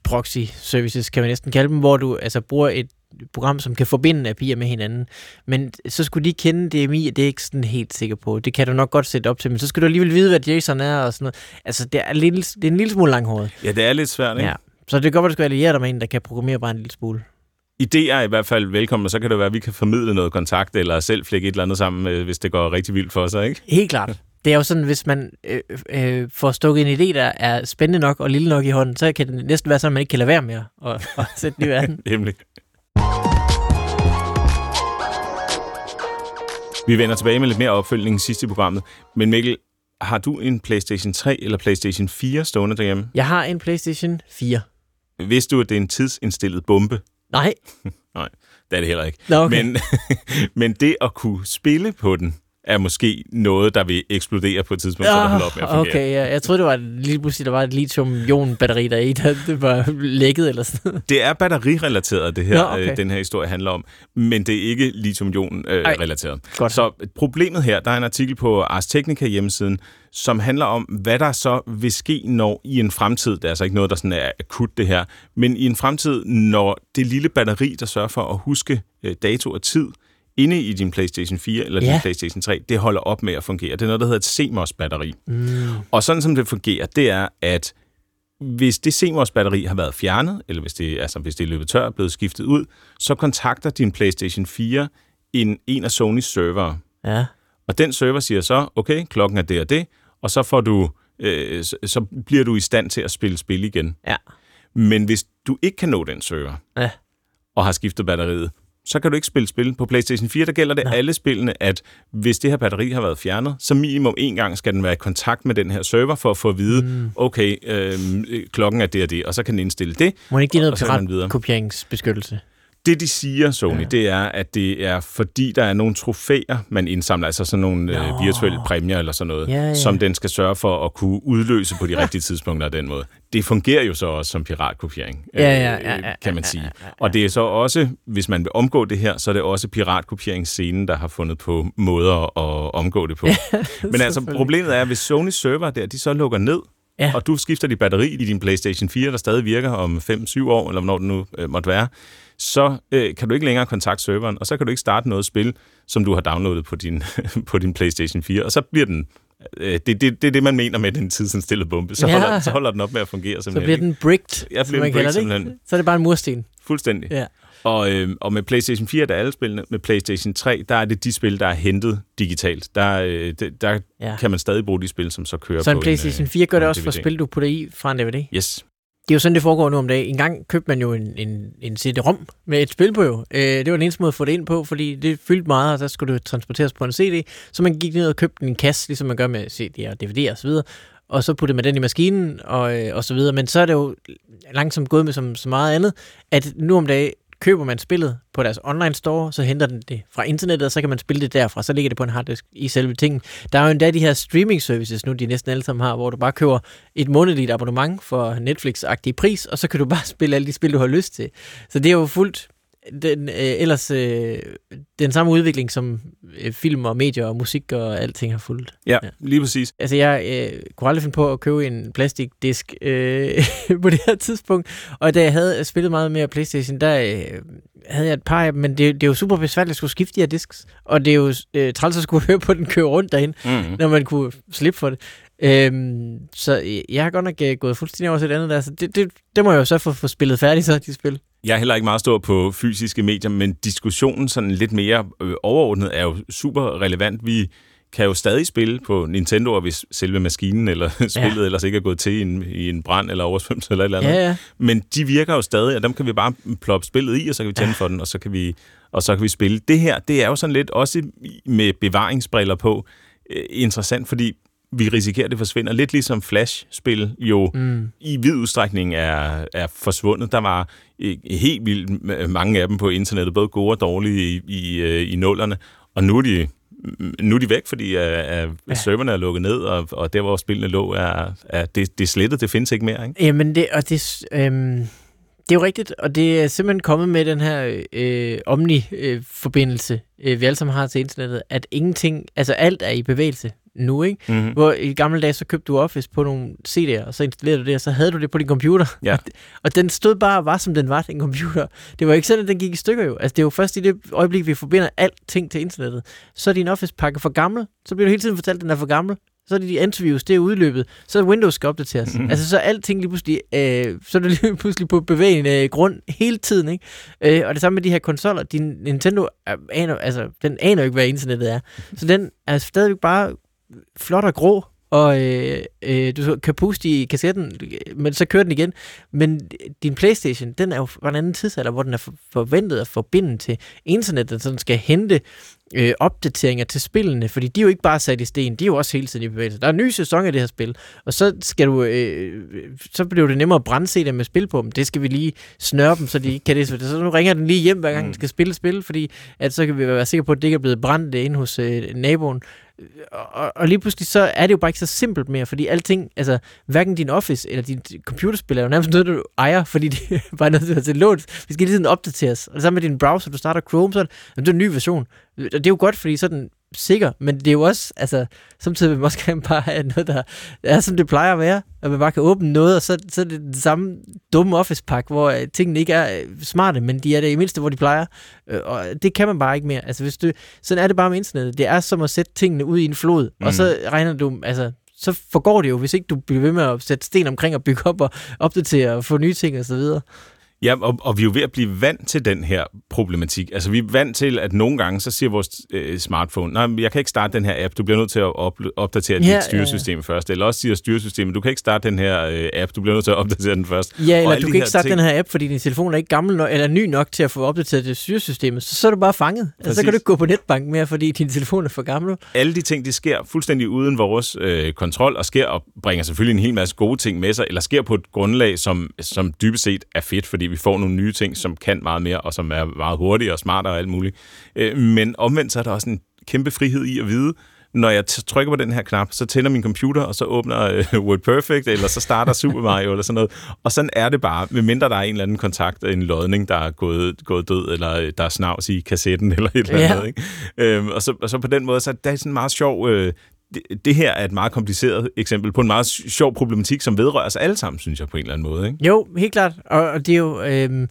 proxy services, kan man næsten kalde dem, hvor du altså bruger et program, som kan forbinde API'er med hinanden. Men så skulle de kende DMI, og det er ikke sådan helt sikker på. Det kan du nok godt sætte op til, men så skal du alligevel vide, hvad JSON er og sådan noget. Altså, det er, lille, det er en lille smule langhåret. Ja, det er lidt svært, ikke? Ja. Så det kan godt være, du skal alliere dig med en, der kan programmere bare en lille smule. Idéer er i hvert fald velkommen, og så kan det være, at vi kan formidle noget kontakt, eller selv flække et eller andet sammen, hvis det går rigtig vildt for sig, ikke? Helt klart. Det er jo sådan, hvis man øh, øh, får stukket en idé, der er spændende nok og lille nok i hånden, så kan det næsten være sådan, at man ikke kan lade være med at, at sætte den i verden. Nemlig. Vi vender tilbage med lidt mere opfølgning sidst i programmet. Men Mikkel, har du en PlayStation 3 eller PlayStation 4 stående derhjemme? Jeg har en PlayStation 4. Vidste du, at det er en tidsindstillet bombe? Nej. Nej, det er det heller ikke. Nå, okay. men, men det at kunne spille på den, er måske noget, der vil eksplodere på et tidspunkt, så der holder op med at fungere. okay, ja. Jeg troede, det var lige pludselig, der var et lithium-ion-batteri der i, der det var lækket eller sådan noget. Det er batterirelateret, det her, Nå, Nå, okay. øh, den her historie handler om, men det er ikke lithium-ion-relateret. Godt. så problemet her, der er en artikel på Ars Technica hjemmesiden, som handler om, hvad der så vil ske, når i en fremtid, det er altså ikke noget, der sådan er akut det her, men i en fremtid, når det lille batteri, der sørger for at huske øh, dato og tid, inde i din PlayStation 4 eller Ja. din PlayStation 3, det holder op med at fungere. Det er noget, der hedder et CMOS-batteri. Mm. Og sådan som det fungerer, det er, at hvis det CMOS-batteri har været fjernet, eller hvis det, altså, hvis det er løbet tør og blevet skiftet ud, så kontakter din PlayStation 4 en, en af Sonys server. Ja. Og den server siger så, okay, klokken er det og det, og så får du, øh, så, så bliver du i stand til at spille spil igen. Ja. Men hvis du ikke kan nå den server, Ja. og har skiftet batteriet, så kan du ikke spille spil. På PlayStation 4, der gælder det Nå. alle spillene, at hvis det her batteri har været fjernet, så minimum en gang skal den være i kontakt med den her server, for at få at vide, mm. okay, øh, klokken er det og det, og så kan den indstille det. Må det ikke give Og noget er piratkopieringsbeskyttelse? Det, de siger, Sony, Ja. ja. det er, at det er fordi, der er nogle trofæer, man indsamler, altså sådan nogle øh, Nå. virtuelle præmier eller sådan noget, Ja, ja. som den skal sørge for at kunne udløse på de rigtige tidspunkter af den måde. Det fungerer jo så også som piratkopiering, Ja, ja, øh, ja, ja, kan man ja, sige. ja, ja, ja. Og det er så også, hvis man vil omgå det her, så er det også piratkopieringsscenen, der har fundet på måder at omgå det på. Men altså, problemet er, hvis Sony server der, de så lukker ned, Ja. og du skifter dit batteri i din PlayStation 4, der stadig virker om 5-7 år, eller hvornår det nu øh, måtte være, så øh, kan du ikke længere kontakte serveren, og så kan du ikke starte noget spil, som du har downloadet på din, på din PlayStation 4, og så bliver den øh, det, det, det er det, man mener med den tidsindstillet bombe. Så, Ja. holder, så holder den op med at fungere Så simpelthen. bliver ikke? den bricked, Ja, bliver den bricked simpelthen. Så er det bare en mursten. Fuldstændig. Ja. Og, øh, og med PlayStation 4 der er alle spillene. Med PlayStation 3, der er det de spil, der er hentet digitalt. Der, øh, det, der Ja. kan man stadig bruge de spil, som så kører Så en på PlayStation en, 4 gør på det også for spil, du putter i fra en DVD. øh, Yes. Det er jo sådan, det foregår nu om dagen. En gang købte man jo en, en, en CD-ROM med et spil på jo. Øh, det var den eneste måde at få det ind på, fordi det fyldte meget, og så skulle det transporteres på en CD. Så man gik ned og købte en kasse, ligesom man gør med CD'er og DVD'er og så videre. Og så puttede man den i maskinen og, øh, og så videre. Men så er det jo langsomt gået med som så meget andet, at nu om dagen køber man spillet på deres online store, så henter den det fra internettet, og så kan man spille det derfra, så ligger det på en harddisk i selve tingen. Der er jo endda de her streaming services nu, de næsten alle sammen har, hvor du bare køber et månedligt abonnement for Netflix-agtig pris, og så kan du bare spille alle de spil, du har lyst til. Så det er jo fuldt den, øh, ellers øh, den samme udvikling, som øh, film og medier og musik og alting har fulgt. Ja, Ja. lige præcis. Altså, jeg øh, kunne aldrig finde på at købe en plastikdisk øh, på det her tidspunkt. Og da jeg havde spillet meget mere Playstation, der øh, havde jeg et par af dem, men det, det er jo super besværligt at skulle skifte de her disks. Og det er jo øh, træls at skulle høre på den køre rundt derhen, Mm-hmm. når man kunne slippe for det. Øhm, så øh, jeg har godt nok øh, gået fuldstændig over til et andet der, så det, det, det må jeg jo så få, få spillet færdigt, så de spil. Jeg er heller ikke meget stor på fysiske medier, men diskussionen sådan lidt mere øh, overordnet er jo super relevant. Vi kan jo stadig spille på Nintendo, hvis selve maskinen eller spillet ja. ellers ikke er gået til i en, i en brand eller oversvømmelse eller et eller andet. Ja, ja. Men de virker jo stadig, og dem kan vi bare ploppe spillet i, og så kan vi tænde for den, og så kan vi, og så kan vi spille. Det her, det er jo sådan lidt også med bevaringsbriller på øh, interessant, fordi vi risikerer, at det forsvinder. Lidt ligesom Flash-spil jo Mm. i vid udstrækning er, er forsvundet. Der var øh, helt vildt mange af dem på internettet, både gode og dårlige i, i, øh, i nullerne, og nu er de, nu er de væk, fordi uh, ja. serverne er lukket ned, og, og der, hvor spillene lå, er, er det, det er slettet. Det findes ikke mere, ikke? Jamen, det, og det, øhm, det er jo rigtigt, og det er simpelthen kommet med den her øh, omni-forbindelse, øh, vi alle sammen har til internettet, at ingenting, altså alt er i bevægelse nu, ikke? Mm-hmm. Hvor i gamle dage, så købte du Office på nogle CD'er, og så installerede du det, og så havde du det på din computer. Ja. Og den stod bare og var, som den var, den computer. Det var ikke sådan, at den gik i stykker jo. Altså, det er jo først i det øjeblik, vi forbinder alting til internettet. Så er din Office-pakke for gammel. Så bliver du hele tiden fortalt, at den er for gammel. Så er det de antivirus, det er udløbet. Så er Windows skal opdateres. Mm. Altså, så er alting lige pludselig, øh, så er det lige pludselig på bevægende øh, grund hele tiden, ikke? Øh, og det samme med de her konsoller. Din Nintendo er, aner, altså, den aner jo ikke, hvad internettet er. Så den er stadigvæk bare flot og grå, og øh, øh, du kan puste i kassetten, men så kører den igen. Men din Playstation, den er jo fra en anden tidsalder, hvor den er forventet at forbinde til internettet, så den skal hente øh, opdateringer til spillene, fordi de er jo ikke bare sat i sten, de er jo også hele tiden i bevægelse. Der er en ny sæson af det her spil, og så skal du, øh, så bliver det nemmere at brænde dem med spil på dem. Det skal vi lige snøre dem, så de ikke kan det. Så nu ringer den lige hjem, hver gang mm. den skal spille spil, fordi at så kan vi være sikre på, at det ikke er blevet brændt ind hos øh, naboen og, og lige pludselig så er det jo bare ikke så simpelt mere, fordi alting, altså hverken din office eller din computerspil er jo nærmest noget, du ejer, fordi det er bare noget, du har til lånt. Vi skal lige tiden opdateres. Og sammen med din browser, du starter Chrome, så er det, er en ny version. Og det er jo godt, fordi så den sikker, men det er jo også, altså, samtidig vil man også gerne bare have noget, der er, som det plejer at være, at man bare kan åbne noget, og så, så er det den samme dumme office-pack, hvor uh, tingene ikke er uh, smarte, men de er det i mindste, hvor de plejer. Uh, og det kan man bare ikke mere. Altså, hvis du, sådan er det bare med internettet. Det er som at sætte tingene ud i en flod, mm. og så regner du, altså, så forgår det jo, hvis ikke du bliver ved med at sætte sten omkring og bygge op og opdatere og få nye ting og så videre. Ja, og, og vi er jo ved at blive vant til den her problematik. Altså, vi er vant til, at nogle gange, så siger vores øh, smartphone, nej, jeg kan ikke starte den her app, du bliver nødt til at op, opdatere ja, dit styresystem ja, først. Eller også siger styresystemet, du kan ikke starte den her øh, app, du bliver nødt til at opdatere den først. Ja, eller du kan ikke starte ting... den her app, fordi din telefon er ikke gammel nok, eller ny nok til at få opdateret det styresystemet. Så, så er du bare fanget. Altså, så kan du ikke gå på netbank mere, fordi din telefon er for gammel. Alle de ting, de sker fuldstændig uden vores øh, kontrol, og sker og bringer selvfølgelig en hel masse gode ting med sig, eller sker på et grundlag, som, som dybest set er fedt, fordi vi får nogle nye ting, som kan meget mere, og som er meget hurtigere og smartere og alt muligt. Øh, men omvendt så er der også en kæmpe frihed i at vide, når jeg trykker på den her knap, så tænder min computer, og så åbner uh, Word Perfect, eller så starter Super Mario, eller sådan noget. Og sådan er det bare, medmindre der er en eller anden kontakt, en lodning, der er gået, gået død, eller øh, der er snavs i kassetten, eller et eller andet. Ja. Ikke? Øhm, og, så, og så på den måde, så det er sådan en meget sjov... Øh, det, her er et meget kompliceret eksempel på en meget sjov problematik, som vedrører os alle sammen, synes jeg, på en eller anden måde. Ikke? Jo, helt klart. Og, det er jo... Øh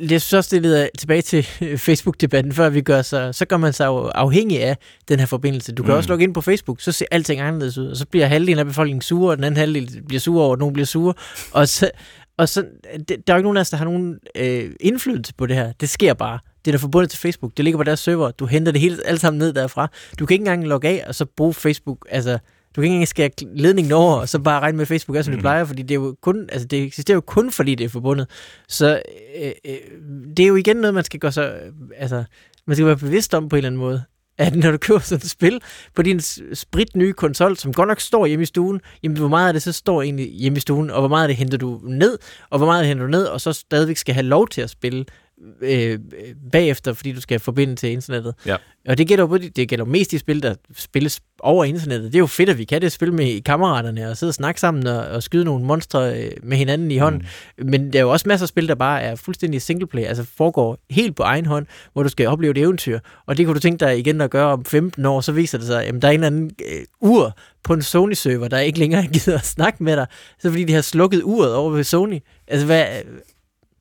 jeg synes også, det leder tilbage til Facebook-debatten, før vi gør så, så gør man sig jo afhængig af den her forbindelse. Du kan mm. også logge ind på Facebook, så ser alting anderledes ud, og så bliver halvdelen af befolkningen sure, og den anden halvdel bliver sure over, at nogen bliver sure, og så, og så der er jo ikke nogen af os, der har nogen øh, indflydelse på det her. Det sker bare. Det er forbundet til Facebook. Det ligger på deres server. Du henter det hele alt sammen ned derfra. Du kan ikke engang logge af, og så bruge Facebook, altså du kan ikke engang skære ledningen over, og så bare regne med, Facebook er, som mm. det plejer, fordi det, er jo kun, altså det eksisterer jo kun, fordi det er forbundet. Så øh, øh, det er jo igen noget, man skal gøre sig, altså, man skal være bevidst om på en eller anden måde at når du køber sådan et spil på din sprit nye konsol, som godt nok står hjemme i stuen, jamen hvor meget af det så står egentlig hjemme i stuen, og hvor meget af det henter du ned, og hvor meget af det henter du ned, og så stadigvæk skal have lov til at spille øh, bagefter, fordi du skal forbinde til internettet. Ja. Og det gælder jo det gælder mest i spil, der spilles over internettet. Det er jo fedt, at vi kan det spil med kammeraterne og sidde og snakke sammen og, og skyde nogle monstre øh, med hinanden i hånden. Mm. Men der er jo også masser af spil, der bare er fuldstændig singleplayer, altså foregår helt på egen hånd, hvor du skal opleve et eventyr. Og det kunne du tænke dig igen at gøre om 15 år, så viser det sig, at der er en eller anden øh, ur på en Sony-server, der ikke længere gider at snakke med dig. Så fordi de har slukket uret over ved Sony. Altså, hvad,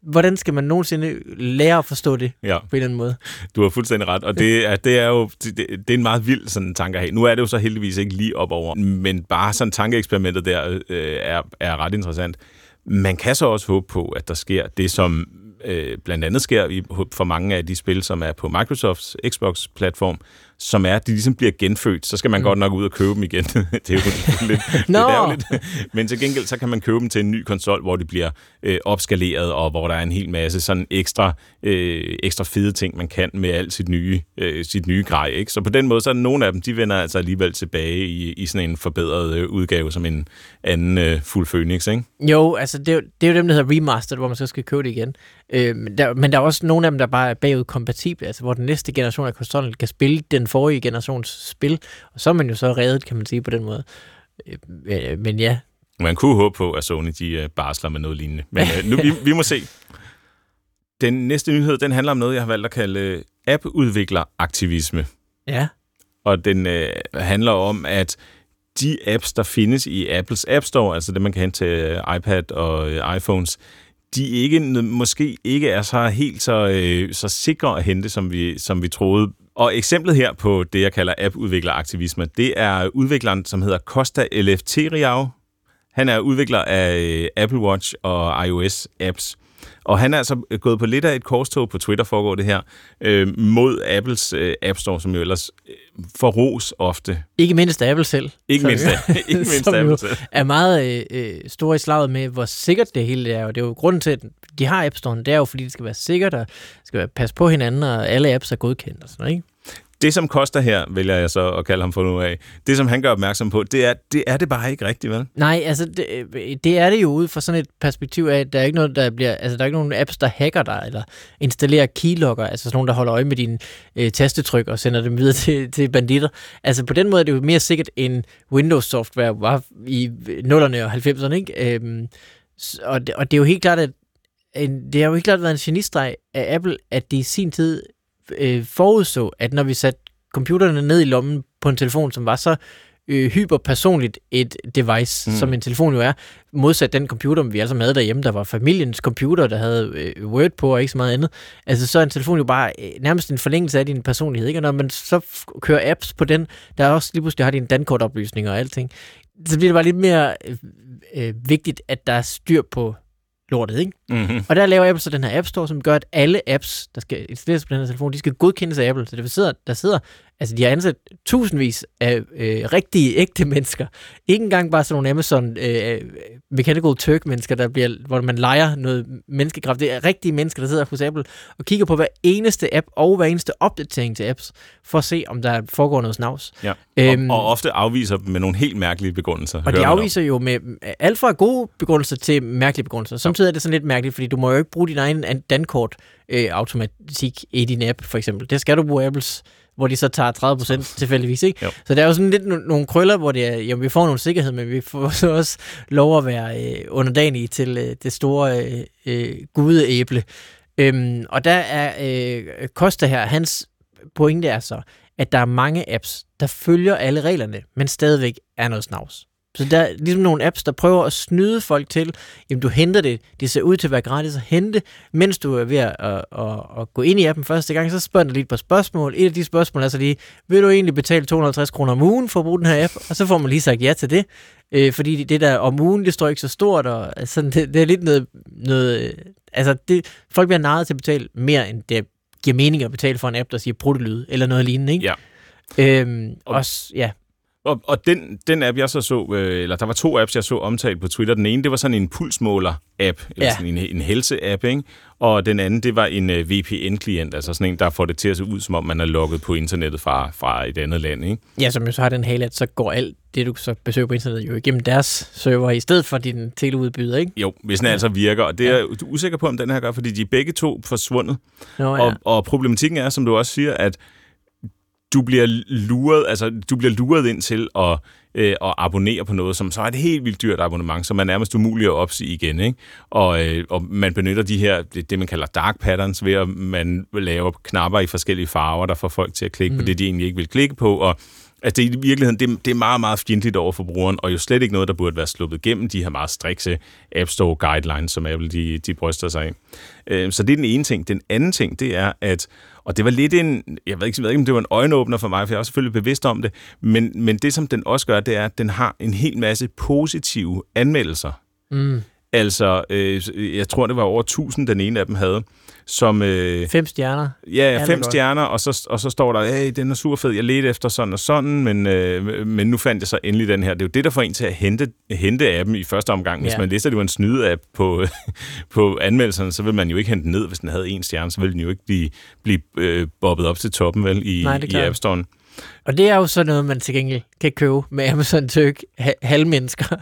hvordan skal man nogensinde lære at forstå det ja. på en eller anden måde? Du har fuldstændig ret, og det er, det er jo det, det er en meget vild sådan tanke at have. Nu er det jo så heldigvis ikke lige op over, men bare sådan tankeeksperimentet der øh, er, er ret interessant. Man kan så også håbe på, at der sker det, som øh, blandt andet sker i, for mange af de spil, som er på Microsofts Xbox-platform, som er, at de ligesom bliver genfødt, så skal man mm. godt nok ud og købe dem igen. det er jo lidt, no. Men til gengæld, så kan man købe dem til en ny konsol, hvor de bliver øh, opskaleret, og hvor der er en hel masse sådan ekstra, øh, ekstra fede ting, man kan med alt sit nye, øh, sit nye grej. Ikke? Så på den måde, så er nogle af dem, de vender altså alligevel tilbage i, i sådan en forbedret øh, udgave, som en anden øh, fuld Phoenix, ikke? Jo, altså det er, det er jo dem, der hedder remastered, hvor man så skal købe det igen. Øh, men, der, men der er også nogle af dem, der bare er bagud kompatible, altså hvor den næste generation af konsollen kan spille den forrige generations spil, og så er man jo så reddet, kan man sige på den måde. Øh, øh men ja. Man kunne håbe på, at Sony de øh, barsler med noget lignende. Men øh, nu, vi, vi må se. Den næste nyhed, den handler om noget, jeg har valgt at kalde app-udvikleraktivisme. Ja. Og den øh, handler om, at de apps, der findes i Apples App Store, altså det, man kan hente til iPad og iPhones, de ikke, måske ikke er så helt så, øh, så sikre at hente, som vi, som vi troede. Og eksemplet her på det, jeg kalder app-udvikleraktivisme, det er udvikleren, som hedder Costa Eleftheriou. Han er udvikler af øh, Apple Watch og iOS-apps. Og han er altså gået på lidt af et korstog på Twitter, foregår det her, øh, mod Apples øh, App Store, som jo ellers øh, får ros ofte. Ikke mindst Apple selv. Ikke mindst, ikke mindst Apple selv. er meget øh, øh, stor i slaget med, hvor sikkert det hele er. Og det er jo grunden til, at de har App Store, det er jo, fordi det skal være sikkert, og skal være, passe på hinanden, og alle apps er godkendt og sådan noget, ikke? Det, som koster her, vælger jeg så at kalde ham for nu af, det, som han gør opmærksom på, det er, det er det bare ikke rigtigt, vel? Nej, altså det, øh, det er det jo ud fra sådan et perspektiv af, at der er ikke noget, der bliver, altså der er ikke nogen apps, der hacker dig, eller installerer keylogger, altså sådan nogen, der holder øje med dine øh, tastetryk og sender dem videre til, til banditter. Altså på den måde er det jo mere sikkert end Windows-software var i øh, 0'erne og 90'erne, ikke? Øhm, og, det, og det er jo helt klart, at en, det har jo helt klart været en genistreg af Apple, at de i sin tid øh, forudså, at når vi satte computerne ned i lommen på en telefon, som var så øh, hyperpersonligt et device, mm. som en telefon jo er, modsat den computer, vi sammen havde derhjemme, der var familiens computer, der havde øh, Word på og ikke så meget andet. Altså så er en telefon jo bare øh, nærmest en forlængelse af din personlighed, ikke? Og når man så kører apps på den, der også lige pludselig har dine dankortoplysninger og alting, så bliver det bare lidt mere øh, øh, vigtigt, at der er styr på lortet, ikke? Mm-hmm. Og der laver Apple så den her App Store, som gør, at alle apps, der skal installeres på den her telefon, de skal godkendes af Apple. Så der sidder, der sidder altså de har ansat tusindvis af øh, rigtige, ægte mennesker. Ikke engang bare sådan nogle Amazon øh, Mechanical Turk-mennesker, der bliver, hvor man leger noget menneskekraft. Det er rigtige mennesker, der sidder hos Apple og kigger på hver eneste app og hver eneste opdatering til apps, for at se, om der foregår noget snavs. Ja. Øhm, og, og ofte afviser dem med nogle helt mærkelige begrundelser. Og de afviser jo med alt fra gode begrundelser til mærkelige begrundelser. Samtidig er det sådan lidt mærkeligt, fordi du må jo ikke bruge din egen dankort øh, automatik i din app, for eksempel. Det skal du bruge Apples hvor de så tager 30 procent tilfældigvis. Ikke? Jo. Så der er jo sådan lidt no- nogle krøller, hvor det er, jamen, vi får nogle sikkerhed, men vi får så også lov at være øh, underdanige til øh, det store øh, øh, gudeæble. Øhm, og der er øh, Costa her, hans pointe er så, at der er mange apps, der følger alle reglerne, men stadigvæk er noget snavs. Så der er ligesom nogle apps, der prøver at snyde folk til, jamen du henter det, det ser ud til at være gratis at hente, mens du er ved at, at, at, at gå ind i appen første gang, så spørger du lige på spørgsmål. Et af de spørgsmål er så lige, vil du egentlig betale 250 kroner om ugen for at bruge den her app? Og så får man lige sagt ja til det, øh, fordi det der om ugen, det står ikke så stort, og altså, det, det er lidt noget, noget altså det, folk bliver narret til at betale mere, end det giver mening at betale for en app, der siger pruttelyd, eller noget lignende, ikke? Ja. Øhm, og, også, ja. Og, og den, den app, jeg så så, øh, eller der var to apps, jeg så omtalt på Twitter. Den ene, det var sådan en pulsmåler-app, eller ja. sådan en, en helse-app, ikke? Og den anden, det var en øh, VPN-klient, altså sådan en, der får det til at se ud, som om man er logget på internettet fra, fra et andet land, ikke? Ja, som jo så har den hale, at så går alt det, du så besøger på internettet, jo igennem deres server, i stedet for din teleudbyder, ikke? Jo, hvis den ja. altså virker, og det er du er usikker på, om den her gør, fordi de er begge to forsvundet. Nå, ja. og, og problematikken er, som du også siger, at du bliver luret, altså du bliver luret ind til at, øh, at abonnere på noget, som så er et helt vildt dyrt abonnement, som er nærmest umuligt at opsige igen. Ikke? Og, øh, og man benytter de her, det, det man kalder dark patterns, ved at man laver knapper i forskellige farver, der får folk til at klikke mm. på det, de egentlig ikke vil klikke på, og Altså det, i virkeligheden, det, det er meget, meget fjendtligt over for brugeren, og jo slet ikke noget, der burde være sluppet gennem de her meget strikse App Store guidelines, som Apple de, de bryster sig af. Øh, så det er den ene ting. Den anden ting, det er, at og det var lidt en, jeg ved ikke, jeg ved ikke om det var en øjenåbner for mig, for jeg er selvfølgelig bevidst om det, men, men det, som den også gør, det er, at den har en hel masse positive anmeldelser. Mm. Altså, øh, jeg tror, det var over 1000, den ene af dem havde. Som, øh, fem stjerner? Ja, fem stjerner, og så, og så står der, hey, den er super fed, jeg ledte efter sådan og sådan, men, øh, men nu fandt jeg så endelig den her. Det er jo det, der får en til at hente, hente appen i første omgang. Hvis ja. man læser, det var en snyde-app på, på anmeldelserne, så vil man jo ikke hente den ned, hvis den havde en stjerne, så vil den jo ikke blive, blive øh, bobbet op til toppen vel, i, Nej, i App Store'en. Og det er jo så noget, man til gengæld kan købe med Amazon Turk halvmennesker.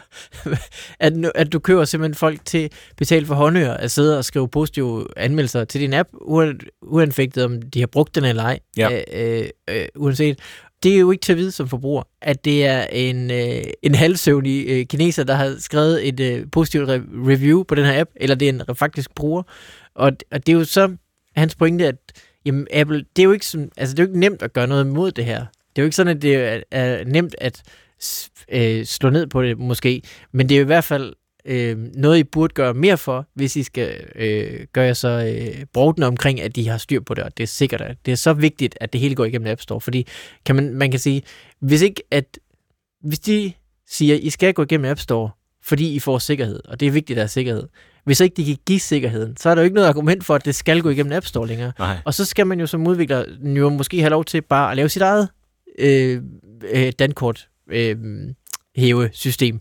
at, at du køber simpelthen folk til betale for håndører at sidde og skrive positive anmeldelser til din app, uanfægtet om de har brugt den eller ej, ja. øh, øh, uanset. Det er jo ikke til at vide som forbruger, at det er en, øh, en halvsøvnig øh, kineser, der har skrevet et øh, positivt re- review på den her app, eller det er en faktisk bruger. Og, og det er jo så hans pointe, at Jamen, Apple, det er jo ikke, sådan, altså, det er jo ikke nemt at gøre noget imod det her. Det er jo ikke sådan, at det er, er nemt at øh, slå ned på det, måske. Men det er jo i hvert fald øh, noget, I burde gøre mere for, hvis I skal øh, gøre så øh, brugtende omkring, at de har styr på det, og det er sikkert, at det er så vigtigt, at det hele går igennem App Store. Fordi kan man, man kan sige, hvis ikke at, hvis de siger, at I skal gå igennem App Store, fordi I får sikkerhed, og det er vigtigt, at der er sikkerhed, hvis ikke de kan give sikkerheden, så er der jo ikke noget argument for, at det skal gå igennem App Store længere. Nej. Og så skal man jo som udvikler jo måske have lov til bare at lave sit eget øh, øh, dankort øh, hæve system.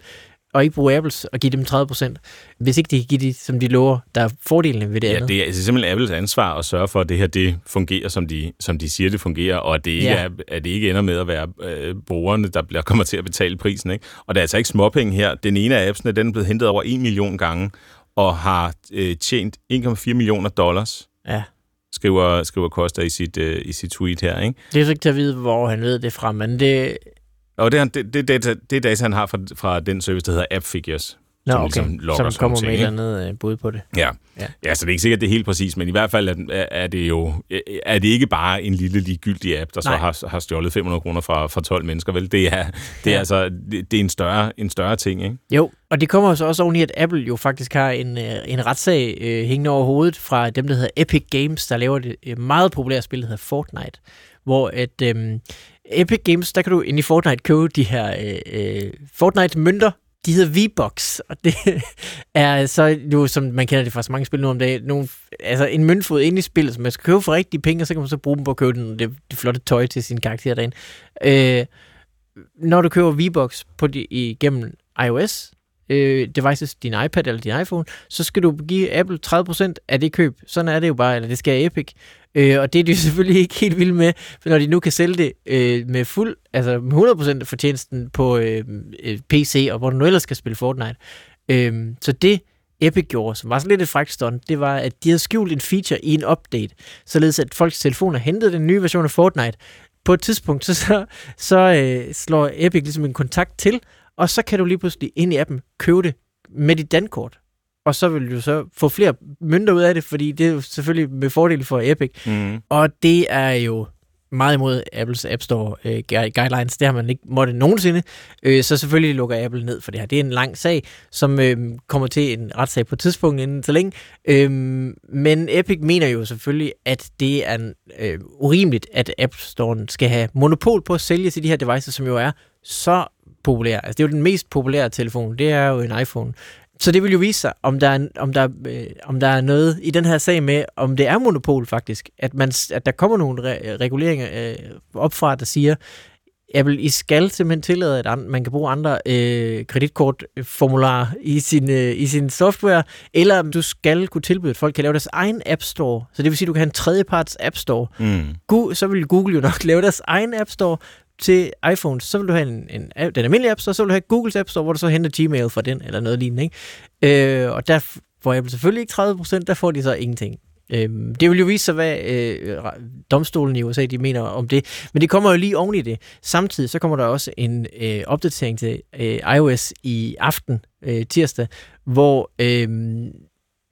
og ikke bruge Apples og give dem 30%, hvis ikke de kan give de, som de lover, der er fordelene ved det Ja, andet. det er altså simpelthen Apples ansvar at sørge for, at det her det fungerer, som de, som de siger, det fungerer, og at det ikke, Ja. er, at det ikke ender med at være øh, brugerne, der bliver, kommer til at betale prisen. Ikke? Og det er altså ikke småpenge her. Den ene af appsene, den er blevet hentet over 1 million gange, og har øh, tjent 1,4 millioner dollars, Ja. Skriver, skriver Costa i sit, øh, i sit tweet her. Ikke? Det er så ikke til at vide, hvor han ved det fra, men det... Og det, er- det, det, data, det er data, han har fra, fra den service, der hedder App Figures. Nå, som okay. ligesom logger Som kommer nogle med et ting, eller andet øh, bud på det. Ja. Ja. ja. så det er ikke sikkert, det er helt præcis, men i hvert fald er, er det jo er det ikke bare en lille ligegyldig app, der Nej. så har, har stjålet 500 kroner fra, fra 12 mennesker, vel? Det er, det er Ja. altså det, det er en større, en større ting, ikke? Jo, og det kommer så også oven i, at Apple jo faktisk har en, øh, en retssag øh, hængende over hovedet fra dem, der hedder Epic Games, der laver det øh, meget populære spil, der hedder Fortnite. Hvor at øh, Epic Games, der kan du ind i Fortnite købe de her øh, Fortnite-mønter, de hedder V-Box, og det er så jo, som man kender det fra så mange spil nu om dagen, nogle, altså en møntfod ind i spillet, som man skal købe for rigtige penge, og så kan man så bruge dem på at købe den, det, det flotte tøj til sin karakter derinde. Øh, når du køber V-Box på de, igennem iOS, øh, devices, din iPad eller din iPhone, så skal du give Apple 30% af det køb. Sådan er det jo bare, eller det skal Epic. Øh, og det er de selvfølgelig ikke helt vilde med, for når de nu kan sælge det øh, med fuld, altså med 100% fortjenesten på øh, øh, PC, og hvor du nu ellers skal spille Fortnite. Øh, så det Epic gjorde, som var sådan lidt et frækt stunt, det var, at de havde skjult en feature i en update, således at folks telefoner hentede den nye version af Fortnite. På et tidspunkt, så, så, så øh, slår Epic ligesom en kontakt til, og så kan du lige pludselig ind i appen købe det med dit dankort. Og så vil du så få flere mønter ud af det, fordi det er jo selvfølgelig med fordel for Epic. Mm. Og det er jo meget imod Apples App Store øh, gui- guidelines. Det har man ikke måttet nogensinde. Øh, så selvfølgelig lukker Apple ned for det her. Det er en lang sag, som øh, kommer til en retssag på et tidspunkt inden så længe. Øh, men Epic mener jo selvfølgelig, at det er øh, urimeligt, at App Store skal have monopol på at sælge til de her devices, som jo er så populære. Altså det er jo den mest populære telefon. Det er jo en iPhone. Så det vil jo vise sig, om der, er, om, der, øh, om der er noget i den her sag med, om det er monopol faktisk, at, man, at der kommer nogle re- reguleringer øh, opfra, der siger, Apple, I skal simpelthen tillade, at an- man kan bruge andre øh, kreditkortformularer i sin, øh, i sin software, eller du skal kunne tilbyde, at folk kan lave deres egen App Store. Så det vil sige, at du kan have en tredjeparts App Store. Mm. Gu- så vil Google jo nok lave deres egen App Store til iPhones. Så vil du have en, en, den almindelige App så, så vil du have Googles App Store, hvor du så henter Gmail fra den, eller noget lignende. Ikke? Øh, og der får Apple selvfølgelig ikke 30%, der får de så ingenting. Øhm, det vil jo vise sig, hvad øh, domstolen i USA de mener om det. Men det kommer jo lige oven i det. Samtidig så kommer der også en øh, opdatering til øh, iOS i aften, øh, tirsdag, hvor øh,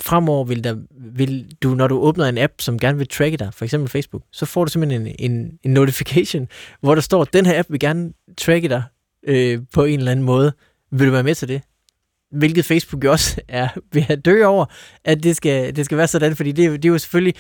fremover vil, der, vil du, når du åbner en app, som gerne vil tracke dig, for eksempel Facebook, så får du simpelthen en, en, en notification, hvor der står, den her app vil gerne tracke dig øh, på en eller anden måde. Vil du være med til det? Hvilket Facebook jo også er ved at dø over, at det skal, det skal være sådan, fordi det, er jo- det er jo selvfølgelig,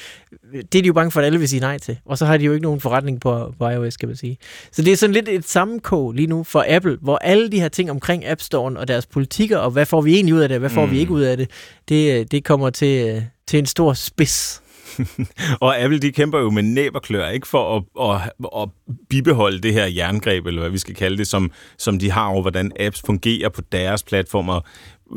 det er de jo bange for, at alle vil sige nej til. Og så har de jo ikke nogen forretning på, på iOS, kan man sige. Så det er sådan lidt et sammenkog lige nu for Apple, hvor alle de her ting omkring App Store'en og deres politikker, og hvad får vi egentlig ud af det, og hvad får Mm. vi ikke ud af det, det, øh, det kommer til, øh, til en stor spids. Og Apple, de kæmper jo med næb og klør, ikke for at, at, at bibeholde det her jerngreb, eller hvad vi skal kalde det, som, som de har over, hvordan apps fungerer på deres platformer.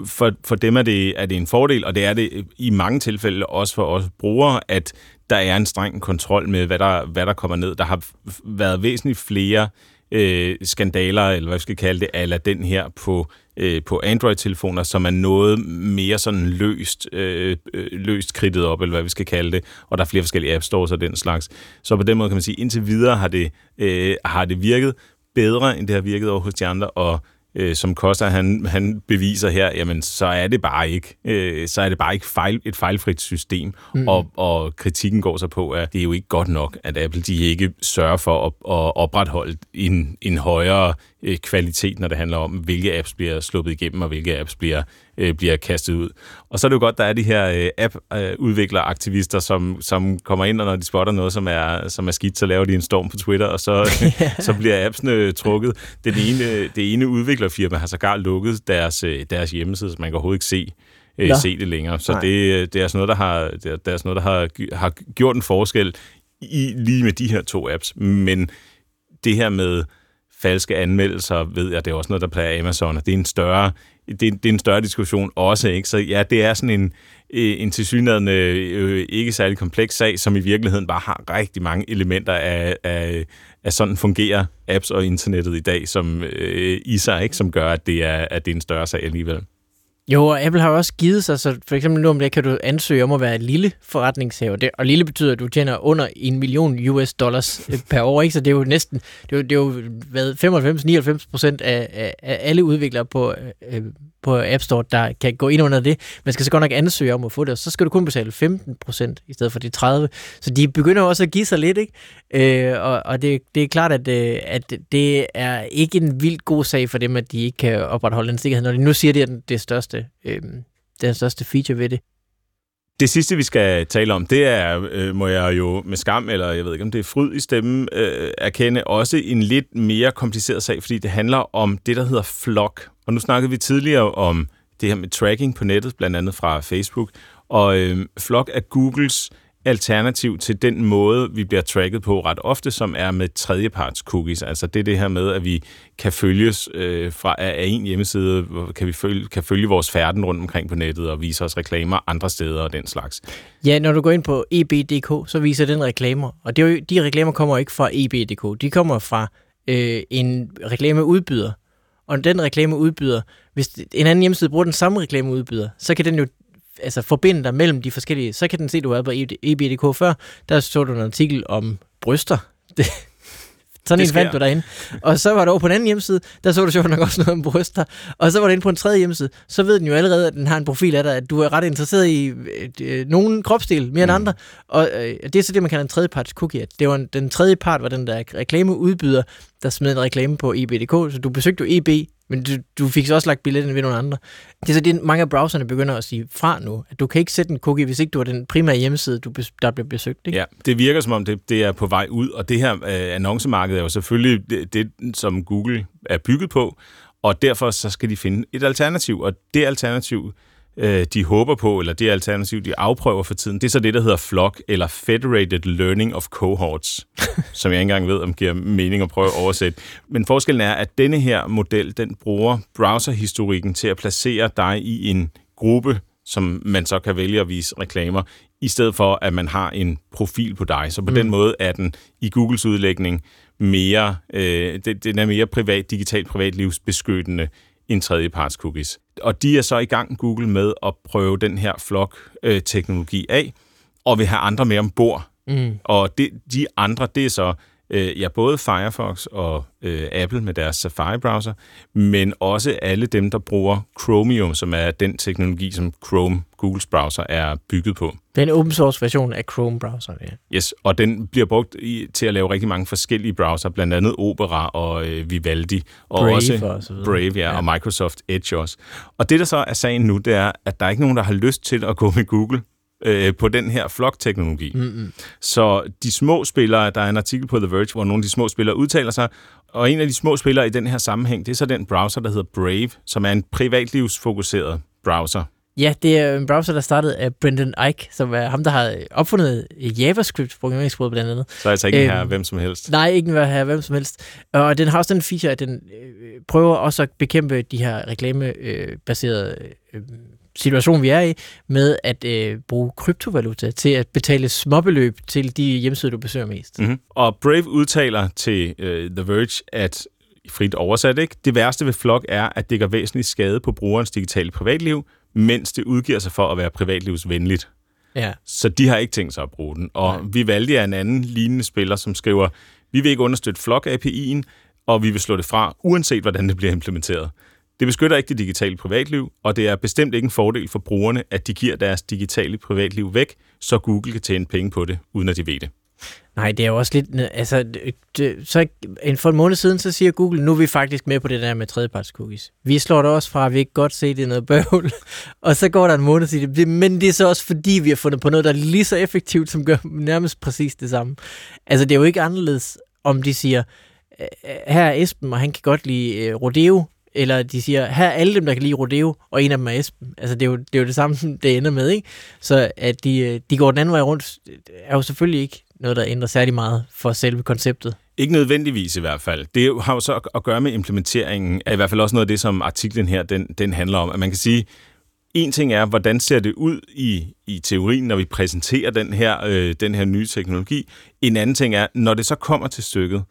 For, for dem er det, er det en fordel, og det er det i mange tilfælde også for os brugere, at der er en streng kontrol med, hvad der, hvad der kommer ned. Der har været væsentligt flere øh, skandaler, eller hvad vi skal kalde det, ala den her på, øh, på Android-telefoner, som er noget mere sådan løst, øh, øh, løst kridtet op, eller hvad vi skal kalde det, og der er flere forskellige app stores og den slags. Så på den måde kan man sige, indtil videre har det, øh, har det virket bedre, end det har virket over hos de andre, og øh, som Costa han, han beviser her, jamen så er det bare ikke, øh, så er det bare ikke fejl, et fejlfrit system, mm. og, og kritikken går så på, at det er jo ikke godt nok, at Apple de ikke sørger for at, at opretholde en, en højere øh, kvalitet, når det handler om, hvilke apps bliver sluppet igennem, og hvilke apps bliver, øh, bliver kastet ud. Og så er det jo godt, der er de her øh, app-udvikleraktivister, som, som kommer ind, og når de spotter noget, som er, som er skidt, så laver de en storm på Twitter, og så, så bliver appsene trukket. Det, det, ene, det ene udviklerfirma har sågar lukket deres, øh, deres hjemmeside, så man kan overhovedet ikke se, øh, se det længere. Så Nej. det, det er sådan noget, der har, det er, sådan noget, der har, har gjort en forskel i, lige med de her to apps. Men det her med falske anmeldelser, ved jeg, det er også noget, der plager Amazon, og det er en større, det, det er en større diskussion også, ikke? Så ja, det er sådan en, øh, en tilsyneladende øh, ikke særlig kompleks sag, som i virkeligheden bare har rigtig mange elementer af, af, af sådan fungerer apps og internettet i dag, som øh, i sig, ikke? som gør, at det, er, at det er en større sag alligevel. Jo, og Apple har også givet sig, så for eksempel nu om det kan du ansøge om at være en lille forretningshaver. Det, og lille betyder, at du tjener under en million US dollars øh, per år, ikke? så det er jo næsten, det er jo, det er jo hvad, 95-99 procent af, af, af, alle udviklere på, øh, på App Store, der kan gå ind under det. Man skal så godt nok ansøge om at få det, og så skal du kun betale 15% i stedet for de 30. Så de begynder også at give sig lidt, ikke? Øh, og og det, det er klart, at, øh, at det er ikke en vildt god sag for dem, at de ikke kan opretholde den sikkerhed, når de nu siger, at det er det største, øh, den største feature ved det. Det sidste, vi skal tale om, det er, øh, må jeg jo med skam, eller jeg ved ikke, om det er fryd i stemmen, øh, erkende også en lidt mere kompliceret sag, fordi det handler om det, der hedder flok. Og nu snakkede vi tidligere om det her med tracking på nettet, blandt andet fra Facebook, og øh, flok er Googles alternativ til den måde, vi bliver tracket på ret ofte, som er med tredjeparts cookies. Altså det er det her med, at vi kan følges øh, fra af en hjemmeside, kan vi følge, kan følge vores færden rundt omkring på nettet og vise os reklamer andre steder og den slags. Ja, når du går ind på eb.dk, så viser den reklamer. Og det er jo, de reklamer kommer ikke fra eb.dk. De kommer fra øh, en reklameudbyder. Og den reklameudbyder, hvis en anden hjemmeside bruger den samme reklameudbyder, så kan den jo altså forbinde dig mellem de forskellige, så kan den se, at du været på EBDK før, der så du en artikel om bryster. Det, sådan en fandt du derinde. Og så var du over på en anden hjemmeside, der så du sjovt nok også noget om bryster. Og så var du inde på en tredje hjemmeside, så ved den jo allerede, at den har en profil af dig, at du er ret interesseret i øh, øh nogen kropsdel mere mm. end andre. Og øh, det er så det, man kalder en tredjeparts cookie. Det var en, den tredje part var den der reklameudbyder, der smed en reklame på EBDK, så du besøgte jo EB, men du, du fik så også lagt billetten ved nogle andre. Det er så det, mange af browserne begynder at sige fra nu, at du kan ikke sætte en cookie, hvis ikke du er den primære hjemmeside, du, der bliver besøgt. Ikke? Ja, det virker som om, det, det er på vej ud, og det her øh, annoncemarked er jo selvfølgelig det, det, som Google er bygget på, og derfor så skal de finde et alternativ, og det alternativ, øh, de håber på, eller det alternativ, de afprøver for tiden, det er så det, der hedder FLOC, eller Federated Learning of Cohorts, som jeg ikke engang ved, om giver mening at prøve at oversætte. Men forskellen er, at denne her model, den bruger browserhistorikken til at placere dig i en gruppe, som man så kan vælge at vise reklamer, i stedet for, at man har en profil på dig. Så på mm. den måde er den i Googles udlægning mere, øh, den er mere privat, digitalt privatlivsbeskyttende end tredjeparts cookies. Og de er så i gang, Google, med at prøve den her flok-teknologi af, og vil have andre med ombord. Mm. Og det, de andre, det er så øh, ja, både Firefox og øh, Apple med deres Safari-browser, men også alle dem, der bruger Chromium, som er den teknologi, som Chrome, Googles browser, er bygget på. Det er en open source version af Chrome-browseren, ja. Yes, og den bliver brugt i, til at lave rigtig mange forskellige browser, blandt andet Opera og øh, Vivaldi. Og Brave også og så. Brave, ja, ja, og Microsoft Edge også. Og det, der så er sagen nu, det er, at der er ikke nogen, der har lyst til at gå med Google øh, på den her flok-teknologi. Mm-hmm. Så de små spillere, der er en artikel på The Verge, hvor nogle af de små spillere udtaler sig, og en af de små spillere i den her sammenhæng, det er så den browser, der hedder Brave, som er en privatlivsfokuseret browser. Ja, det er en browser, der startede af Brendan Eich, som er ham, der har opfundet JavaScript, programmeringssproget blandt andet. Så altså ikke en her hvem som helst? Nej, ikke her hvem som helst. Og den har også den feature, at den øh, prøver også at bekæmpe de her reklamebaserede øh, situation, vi er i, med at øh, bruge kryptovaluta til at betale småbeløb til de hjemmesider, du besøger mest. Mm-hmm. Og Brave udtaler til øh, The Verge, at frit oversat, ikke? Det værste ved Flock er, at det gør væsentligt skade på brugerens digitale privatliv, mens det udgiver sig for at være privatlivsvenligt. Ja. Så de har ikke tænkt sig at bruge den. Og ja. vi valgte en anden lignende spiller, som skriver, vi vil ikke understøtte Flock-API'en, og vi vil slå det fra, uanset hvordan det bliver implementeret. Det beskytter ikke det digitale privatliv, og det er bestemt ikke en fordel for brugerne, at de giver deres digitale privatliv væk, så Google kan tjene penge på det, uden at de ved det. Nej, det er jo også lidt... Altså, det, så for en måned siden, så siger Google, nu er vi faktisk med på det der med tredjeparts cookies. Vi slår det også fra, at vi ikke godt se, det er noget bøvl. og så går der en måned, siger det, men det er så også fordi, vi har fundet på noget, der er lige så effektivt, som gør nærmest præcis det samme. Altså, det er jo ikke anderledes, om de siger, her er Esben, og han kan godt lide øh, rodeo, eller de siger, her er alle dem, der kan lide rodeo, og en af dem er Esben. Altså, det er jo det, er jo det samme, det ender med, ikke? Så at de, øh, de går den anden vej rundt, øh, er jo selvfølgelig ikke noget, der ændrer særlig meget for selve konceptet. Ikke nødvendigvis i hvert fald. Det har jo så at gøre med implementeringen af i hvert fald også noget af det, som artiklen her den, den handler om. At man kan sige, en ting er, hvordan ser det ud i, i teorien, når vi præsenterer den her, øh, den her nye teknologi. En anden ting er, når det så kommer til stykket,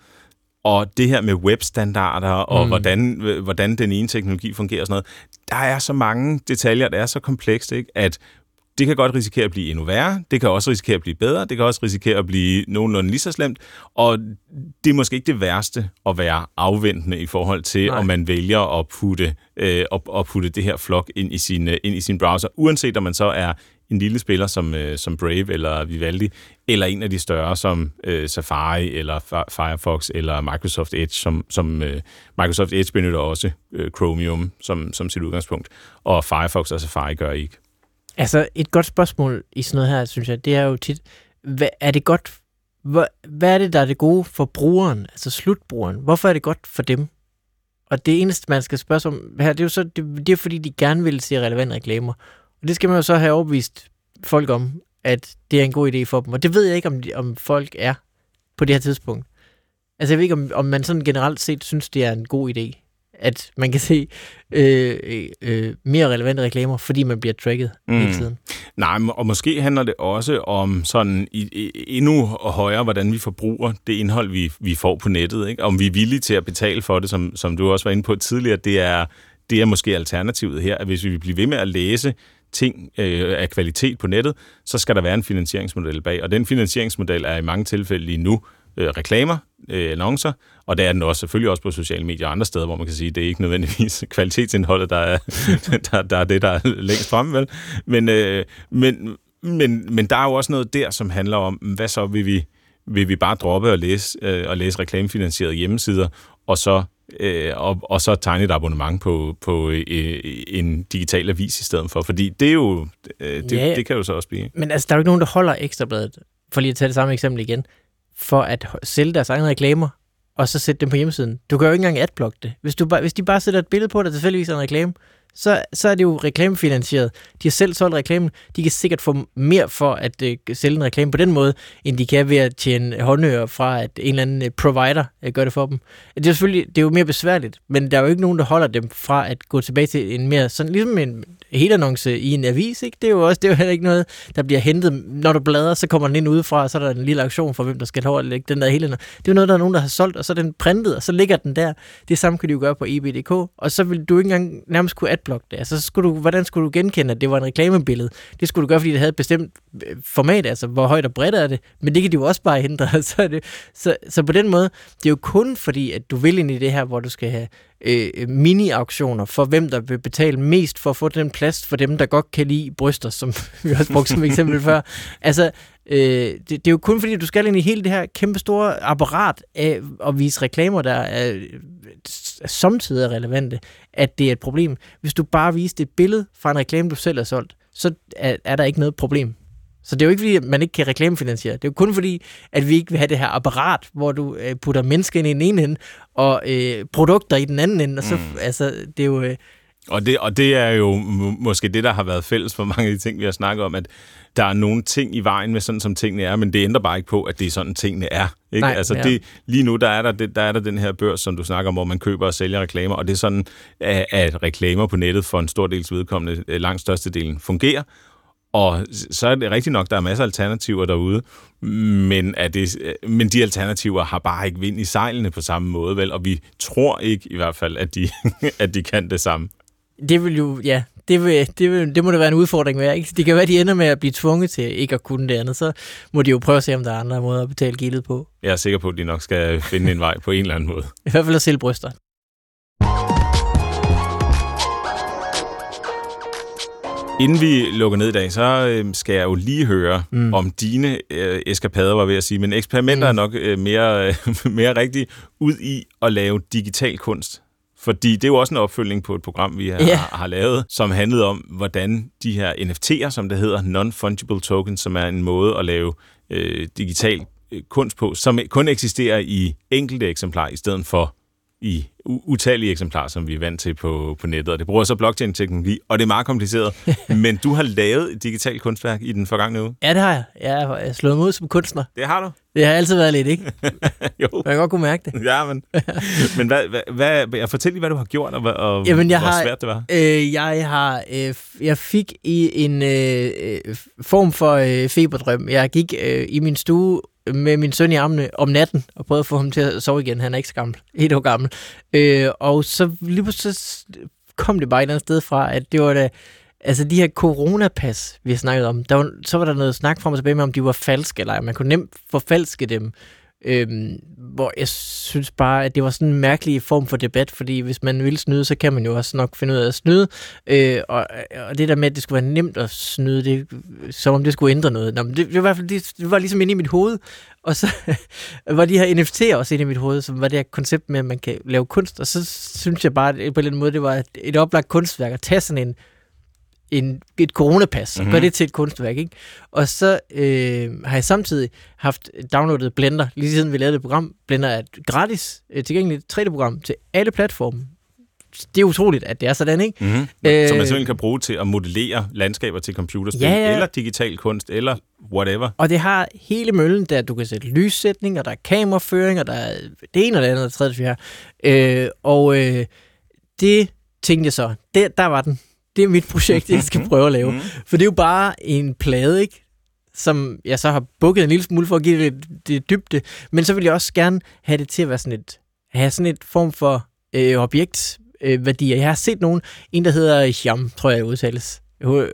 og det her med webstandarder, og mm. hvordan, hvordan den ene teknologi fungerer og sådan noget, der er så mange detaljer, der er så komplekst, ikke? at det kan godt risikere at blive endnu værre, det kan også risikere at blive bedre, det kan også risikere at blive nogenlunde lige så slemt, og det er måske ikke det værste at være afventende i forhold til, Nej. om man vælger at putte, øh, at, at putte det her flok ind i, sin, øh, ind i sin browser, uanset om man så er en lille spiller som, øh, som Brave eller Vivaldi, eller en af de større som øh, Safari eller Firefox eller Microsoft Edge, som, som øh, Microsoft Edge benytter også øh, Chromium som, som sit udgangspunkt, og Firefox og Safari gør ikke. Altså, et godt spørgsmål i sådan noget her, synes jeg, det er jo tit, hvad, er det godt, hvad, hvad er det, der er det gode for brugeren, altså slutbrugeren? Hvorfor er det godt for dem? Og det eneste, man skal spørge om her, det er jo så, det, det er fordi, de gerne vil se relevante reklamer. Og det skal man jo så have overbevist folk om, at det er en god idé for dem. Og det ved jeg ikke, om, om folk er på det her tidspunkt. Altså, jeg ved ikke, om, om man sådan generelt set synes, det er en god idé at man kan se øh, øh, mere relevante reklamer, fordi man bliver tracket mm. hele tiden. Nej, og måske handler det også om sådan i, i, endnu højere, hvordan vi forbruger det indhold, vi, vi får på nettet. Ikke? Om vi er villige til at betale for det, som, som du også var inde på tidligere, det er, det er måske alternativet her, at hvis vi vil blive ved med at læse ting øh, af kvalitet på nettet, så skal der være en finansieringsmodel bag. Og den finansieringsmodel er i mange tilfælde lige nu øh, reklamer, øh, annoncer, og det er den også selvfølgelig også på sociale medier og andre steder, hvor man kan sige, at det er ikke nødvendigvis kvalitetsindholdet, der er, der, der er det, der er længst fremme, vel? Men, øh, men, men, men der er jo også noget der, som handler om, hvad så vil vi, vil vi bare droppe at læse, øh, og læse reklamefinansierede hjemmesider, og så øh, og, og så tegne et abonnement på, på øh, en digital avis i stedet for. Fordi det er jo, øh, det, ja, det kan jo så også blive. Men altså, der er jo ikke nogen, der holder ekstrabladet, for lige at tage det samme eksempel igen, for at sælge deres egne reklamer, og så sætte dem på hjemmesiden. Du kan jo ikke engang adblock det. Hvis, du bare, hvis de bare sætter et billede på, der tilfældigvis er en reklame, så, så er det jo reklamefinansieret. De har selv solgt reklamen. De kan sikkert få mere for at øh, sælge en reklame på den måde, end de kan ved at tjene håndører fra, at en eller anden øh, provider øh, gør det for dem. Det er selvfølgelig det er jo mere besværligt, men der er jo ikke nogen, der holder dem fra at gå tilbage til en mere, sådan ligesom en helt annonce i en avis, ikke? Det er jo også det er jo heller ikke noget, der bliver hentet. Når du bladrer, så kommer den ind udefra, og så er der en lille aktion for, hvem der skal have at lægge den der hele. Det er jo noget, der er nogen, der har solgt, og så er den printet, og så ligger den der. Det samme kan de jo gøre på EB.dk, og så vil du ikke engang nærmest kunne adblock det. Altså, så skulle du, hvordan skulle du genkende, at det var en reklamebillede? Det skulle du gøre, fordi det havde et bestemt øh, format, altså hvor højt og bredt er det, men det kan de jo også bare hindre. Så, det, så, så på den måde, det er jo kun fordi, at du vil ind i det her, hvor du skal have øh, mini-auktioner for hvem, der vil betale mest for at få den plads for dem, der godt kan lide bryster, som vi også brugte som eksempel før. Altså, øh, det, det er jo kun fordi, du skal ind i hele det her kæmpe store apparat af at vise reklamer, der er, er samtidig relevante, at det er et problem. Hvis du bare viste et billede fra en reklame, du selv har solgt, så er, er der ikke noget problem. Så det er jo ikke, fordi man ikke kan reklamefinansiere. Det er jo kun fordi, at vi ikke vil have det her apparat, hvor du øh, putter mennesker ind i den ene ende, og øh, produkter i den anden ende. Og så, mm. altså, det er jo... Øh, og det, og det er jo måske det, der har været fælles for mange af de ting, vi har snakket om, at der er nogle ting i vejen med sådan, som tingene er, men det ændrer bare ikke på, at det er sådan, tingene er. Ikke? Nej, altså, ja. det, lige nu, der er der, der er der den her børs, som du snakker om, hvor man køber og sælger reklamer, og det er sådan, at, at reklamer på nettet for en stor dels vedkommende, øh, langt størstedelen, fungerer, og så er det rigtigt nok, der er masser af alternativer derude, men, er det, men de alternativer har bare ikke vind i sejlene på samme måde, vel? Og vi tror ikke i hvert fald, at de, at de kan det samme. Det vil jo, ja, det, vil, det, vil, det må da være en udfordring med. Ikke? Det kan være, de ender med at blive tvunget til ikke at kunne det andet. Så må de jo prøve at se, om der er andre måder at betale gildet på. Jeg er sikker på, at de nok skal finde en vej på en eller anden måde. I hvert fald at sælge bryster. Inden vi lukker ned i dag, så øh, skal jeg jo lige høre mm. om dine øh, eskapader, var ved at sige, men eksperimenter mm. er nok øh, mere, øh, mere rigtigt ud i at lave digital kunst. Fordi det er jo også en opfølgning på et program, vi har, yeah. har lavet, som handlede om, hvordan de her NFT'er, som det hedder, Non-Fungible Tokens, som er en måde at lave øh, digital øh, kunst på, som kun eksisterer i enkelte eksemplarer, i stedet for i utallige eksemplarer, som vi er vant til på, på nettet. Og det bruger så blockchain-teknologi, og det er meget kompliceret. men du har lavet et digitalt kunstværk i den forgangne uge. Ja, det har jeg. Jeg har slået mig ud som kunstner. Det har du. Det har altid været lidt, ikke? jo. Jeg kan godt kunne mærke det. Ja, men, men hvad, hvad, hvad, jeg fortæl lige, hvad du har gjort, og, og Jamen, jeg hvor har- svært det var. Øh, jeg har, øh, jeg fik i en øh, øh, form for øh, feberdrøm. Jeg gik øh, i min stue med min søn i armene om natten og prøvede at få ham til at sove igen. Han er ikke så gammel, et år gammel. Øh, og så lige pludselig så kom det bare et eller andet sted fra, at det var da, altså de her coronapas, vi har snakket om, der var, så var der noget snak frem og tilbage med, om de var falske eller ej. Man kunne nemt forfalske dem. Øhm, hvor jeg synes bare, at det var sådan en mærkelig form for debat, fordi hvis man vil snyde, så kan man jo også nok finde ud af at snyde. Øh, og, og det der med, at det skulle være nemt at snyde, det, som om det skulle ændre noget. Nå, men det, det, var i hvert fald, det, det var ligesom inde i mit hoved. Og så var de her NFT'er også inde i mit hoved, som var det her koncept med, at man kan lave kunst. Og så synes jeg bare, at på en eller anden måde, det var et, et oplagt kunstværk at tage sådan en, en, et coronapas og Mhm. mm-hmm. gøre det til et kunstværk. Ikke? Og så øh, har jeg samtidig haft downloadet Blender, lige siden vi lavede det program. Blender er et gratis øh, tilgængeligt 3D-program til alle platforme. Det er utroligt, at det er sådan, ikke? Mm-hmm. Øh, Som man simpelthen kan bruge til at modellere landskaber til computerspil, Ja, ja. eller digital kunst, eller whatever. Og det har hele møllen, der du kan sætte lyssætning, og der er kameraføring, og der er det ene og det andet og det tredje, og det fjerde. Øh, og øh, det tænkte jeg så, der, der var den. Det er mit projekt, jeg skal prøve at lave. Mhm. For det er jo bare en plade, ikke? Som jeg så har bukket en lille smule for at give det, det dybde. Men så vil jeg også gerne have det til at være sådan et, have sådan et form for øh, objekt øh, værdier. Jeg har set nogen, en der hedder Jam, tror jeg udtales.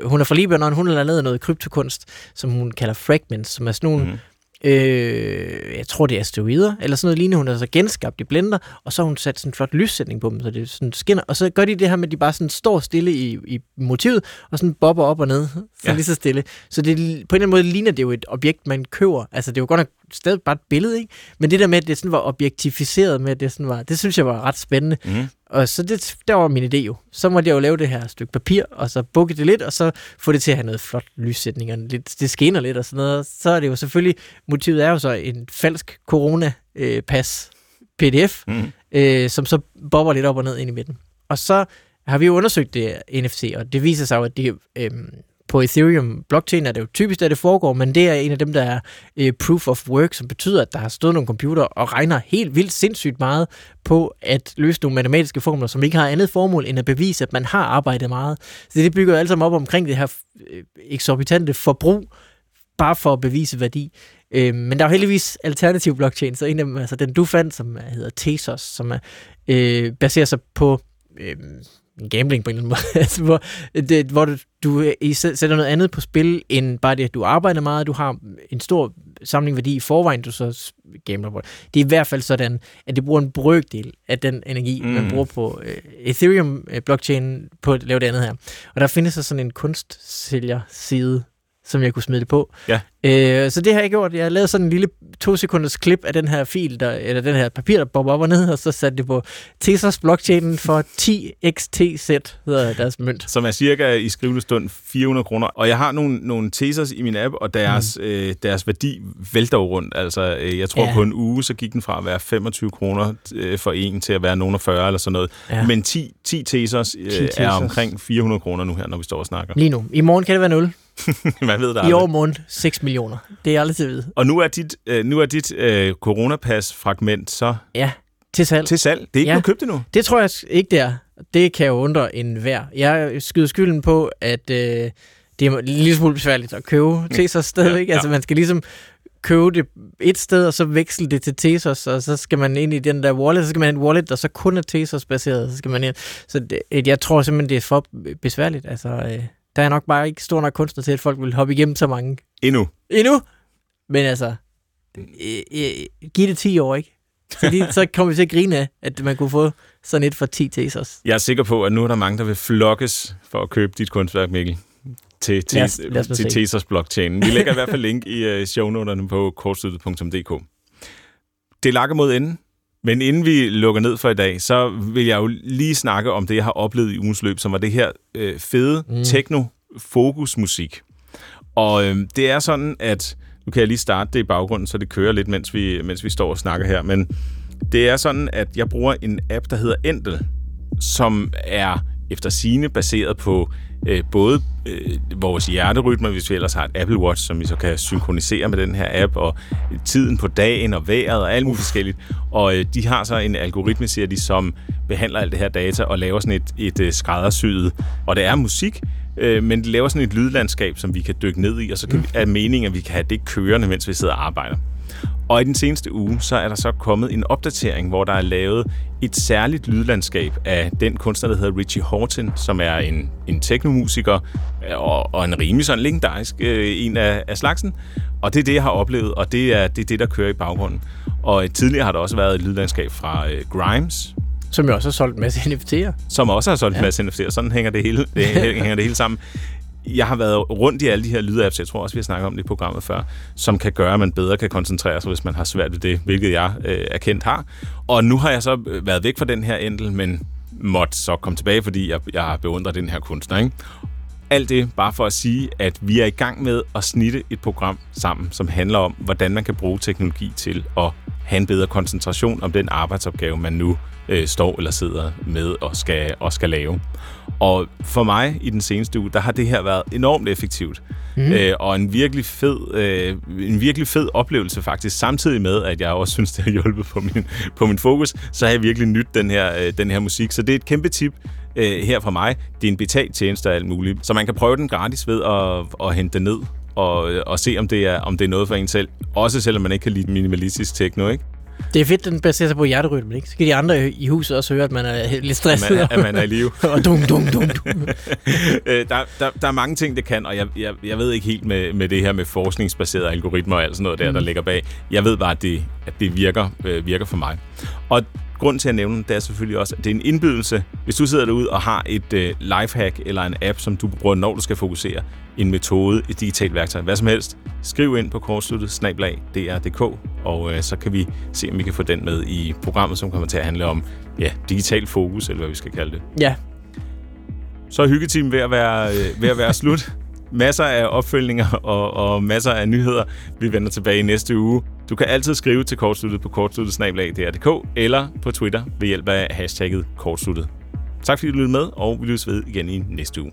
Hun er fra Libanon, hun har lavet noget kryptokunst, som hun kalder fragments, som er sådan nogle, Mhm. mm. Øh, jeg tror det er asteroider, eller sådan noget lignende, hun har så genskabt i blender, og så har hun sat sådan en flot lyssætning på dem, så det sådan skinner, og så gør de det her med, at de bare sådan står stille i, i motivet, og sådan bobber op og ned, så Ja. lige så stille. Så det, på en eller anden måde ligner det jo et objekt, man køber. Altså det er jo godt nok stadig bare et billede, ikke? Men det der med, at det sådan var objektificeret med, at det sådan var, det synes jeg var ret spændende. Mhm. Og så det, der var min idé jo. Så måtte jeg jo lave det her stykke papir, og så bukke det lidt, og så få det til at have noget flot lyssætning, og lidt, det skinner lidt og sådan noget. Så er det jo selvfølgelig, motivet er jo så en falsk corona-pas pdf, Mhm. øh, som så bobber lidt op og ned ind i midten. Og så har vi jo undersøgt det NFC, og det viser sig jo, at det, øh, på Ethereum blockchain er det jo typisk, at det foregår, men det er en af dem, der er øh, proof of work, som betyder, at der har stået nogle computer og regner helt vildt sindssygt meget på at løse nogle matematiske formler, som ikke har andet formål end at bevise, at man har arbejdet meget. Så det bygger jo alt sammen op omkring det her øh, eksorbitante forbrug, bare for at bevise værdi. Øh, men der er jo heldigvis alternative blockchain, så en af dem, altså den du fandt, som hedder Tezos, som er, øh, baserer sig på øh, gambling på en eller anden måde, altså, hvor, det, hvor du, du øh, i sæ- sætter noget andet på spil, end bare det, at du arbejder meget, du har en stor samling værdi i forvejen, du så gambler på. Det er i hvert fald sådan, at det bruger en brøkdel af den energi, mm. Man bruger på øh, Ethereum-blockchain på at lave det andet her. Og der findes så sådan en kunstsælger-side, som jeg kunne smide det på. Ja. Øh, så det har jeg gjort. Jeg har lavet sådan en lille to sekunders klip af den her fil, der, eller den her papir, der bobber op og ned, og så satte det på Tezos blockchainen for 10XTZ, hedder deres mønt. Som er cirka i skrivende stund 400 kroner. Og jeg har nogle, nogle tesers i min app, og deres, mm. øh, deres værdi vælter rundt. Altså, øh, jeg tror ja. På en uge, så gik den fra at være 25 kroner øh, for en til at være nogen af 40 eller sådan noget. Ja. Men 10, 10 tesers øh, 10 er omkring 400 kroner nu her, når vi står og snakker. Lige nu. I morgen kan det være 0. Man ved det I aldrig. år måned 6 millioner. Det er aldrig til at vide. Og nu er dit, øh, nu er dit øh, coronapas-fragment så Ja, til salg. til salg. Det er ikke Ja. købt endnu. Det tror jeg ikke, det er. Det kan jo undre en hver. Jeg skyder skylden på, at øh, det er lille smule besværligt at købe Tezos stadigvæk. Ja, Ja, ja. Altså man skal ligesom købe det et sted, og så veksle det til Tezos, og så skal man ind i den der wallet, så skal man have en wallet, der så kun er Tezos-baseret, så skal man ind. Så det, jeg tror simpelthen, det er for besværligt. Altså, øh, der er nok bare ikke stor nok kunstner til, at folk vil hoppe igennem så mange Endnu. endnu. Men altså, øh, øh, giv det 10 år, ikke? Fordi så kommer vi til at grine af, at man kunne få sådan et for 10 Tezos. Jeg er sikker på, at nu er der mange, der vil flokkes for at købe dit kunstværk, Mikkel. Til, til, Lad os- lad os til se. Tesas blockchain. Vi lægger i hvert fald link i uh, shownoterne på kortsluttet.dk. Det lakker mod enden, men inden vi lukker ned for i dag, så vil jeg jo lige snakke om det, jeg har oplevet i ugens løb, som var det her øh, fede mm. Techno-fokusmusik. Og øh, det er sådan, at nu kan jeg lige starte det i baggrunden, så det kører lidt, mens vi, mens vi står og snakker her, men Det er sådan, at jeg bruger en app, der hedder Endel, som er efter sine baseret på øh, både øh, vores hjerterytmer, hvis vi ellers har et Apple Watch, som vi så kan synkronisere med den her app, og tiden på dagen og vejret og alt muligt forskelligt. Og øh, de har så en algoritme, siger de, som behandler alt det her data og laver sådan et, et øh, skræddersyet. Og det er musik, øh, men det laver sådan et lydlandskab, som vi kan dykke ned i, og så kan vi, er meningen, at vi kan have det kørende, mens vi sidder og arbejder. Og i den seneste uge, så er der så kommet en opdatering, hvor der er lavet et særligt lydlandskab af den kunstner, der hedder Richie Horton, som er en, en teknomusiker og, og en rimelig sådan legendarisk øh, en af, af slagsen. Og det er det, jeg har oplevet, og det er det, er det der kører i baggrunden. Og tidligere har der også været et lydlandskab fra øh, Grimes, Som jo også har solgt en masse NFT'er. som også har solgt ja. en masse NFT'er. Sådan hænger det hele, det hænger det hele sammen. Jeg har været rundt i alle de her lydapps, jeg tror også, vi har snakket om det i programmet før, som kan gøre, at man bedre kan koncentrere sig, hvis man har svært ved det, hvilket jeg øh, erkendt har. Og nu har jeg så øh, været væk fra den her endel, men måtte så komme tilbage, fordi jeg, jeg beundrer den her kunstner. Ikke? Alt det bare for at sige, at vi er i gang med at snitte et program sammen, som handler om, hvordan man kan bruge teknologi til at have en bedre koncentration om den arbejdsopgave, man nu øh, står eller sidder med og skal, og skal lave. Og for mig i den seneste uge, der har det her været enormt effektivt. Mm. Øh, og en virkelig, fed, øh, en virkelig fed oplevelse faktisk, samtidig med, at jeg også synes, det har hjulpet på min, på min fokus, så har jeg virkelig nyt den her, øh, den her musik. Så det er et kæmpe tip øh, her fra mig. Det er en betalt tjeneste og alt muligt. Så man kan prøve den gratis ved at, at hente den ned og, og se, om det, er, om det er noget for en selv. Også selvom man ikke kan lide minimalistisk techno, ikke? Det er fedt, den baserer sig på hjerterytmen, ikke? Så kan de andre i huset også høre, at man er lidt stresset. man, at man er i live. og dum, dum, dum, dum. Øh, der, der, der er mange ting, det kan, og jeg, jeg, jeg ved ikke helt med, med det her med forskningsbaserede algoritmer og alt sådan noget der, der ligger bag. Jeg ved bare, at det, at det virker, øh, virker for mig. Og grunden til at nævne det er selvfølgelig også, at det er en indbydelse. Hvis du sidder derude og har et øh, lifehack eller en app, som du bruger, når du skal fokusere, en metode, et digitalt værktøj, hvad som helst, skriv ind på kortsluttet snablag dr.dk, og øh, så kan vi se, om vi kan få den med i programmet, som kommer til at handle om ja, digital fokus, eller hvad vi skal kalde det. Ja, Så er hyggetimen ved at være, øh, ved at være slut. Masser af opfølgninger og, og masser af nyheder. Vi vender tilbage i næste uge. Du kan altid skrive til kortsluttet på kortsluttet eller på Twitter ved hjælp af hashtagget kortsluttet. Tak fordi du lyttede med, og vi lyttes ved igen i næste uge.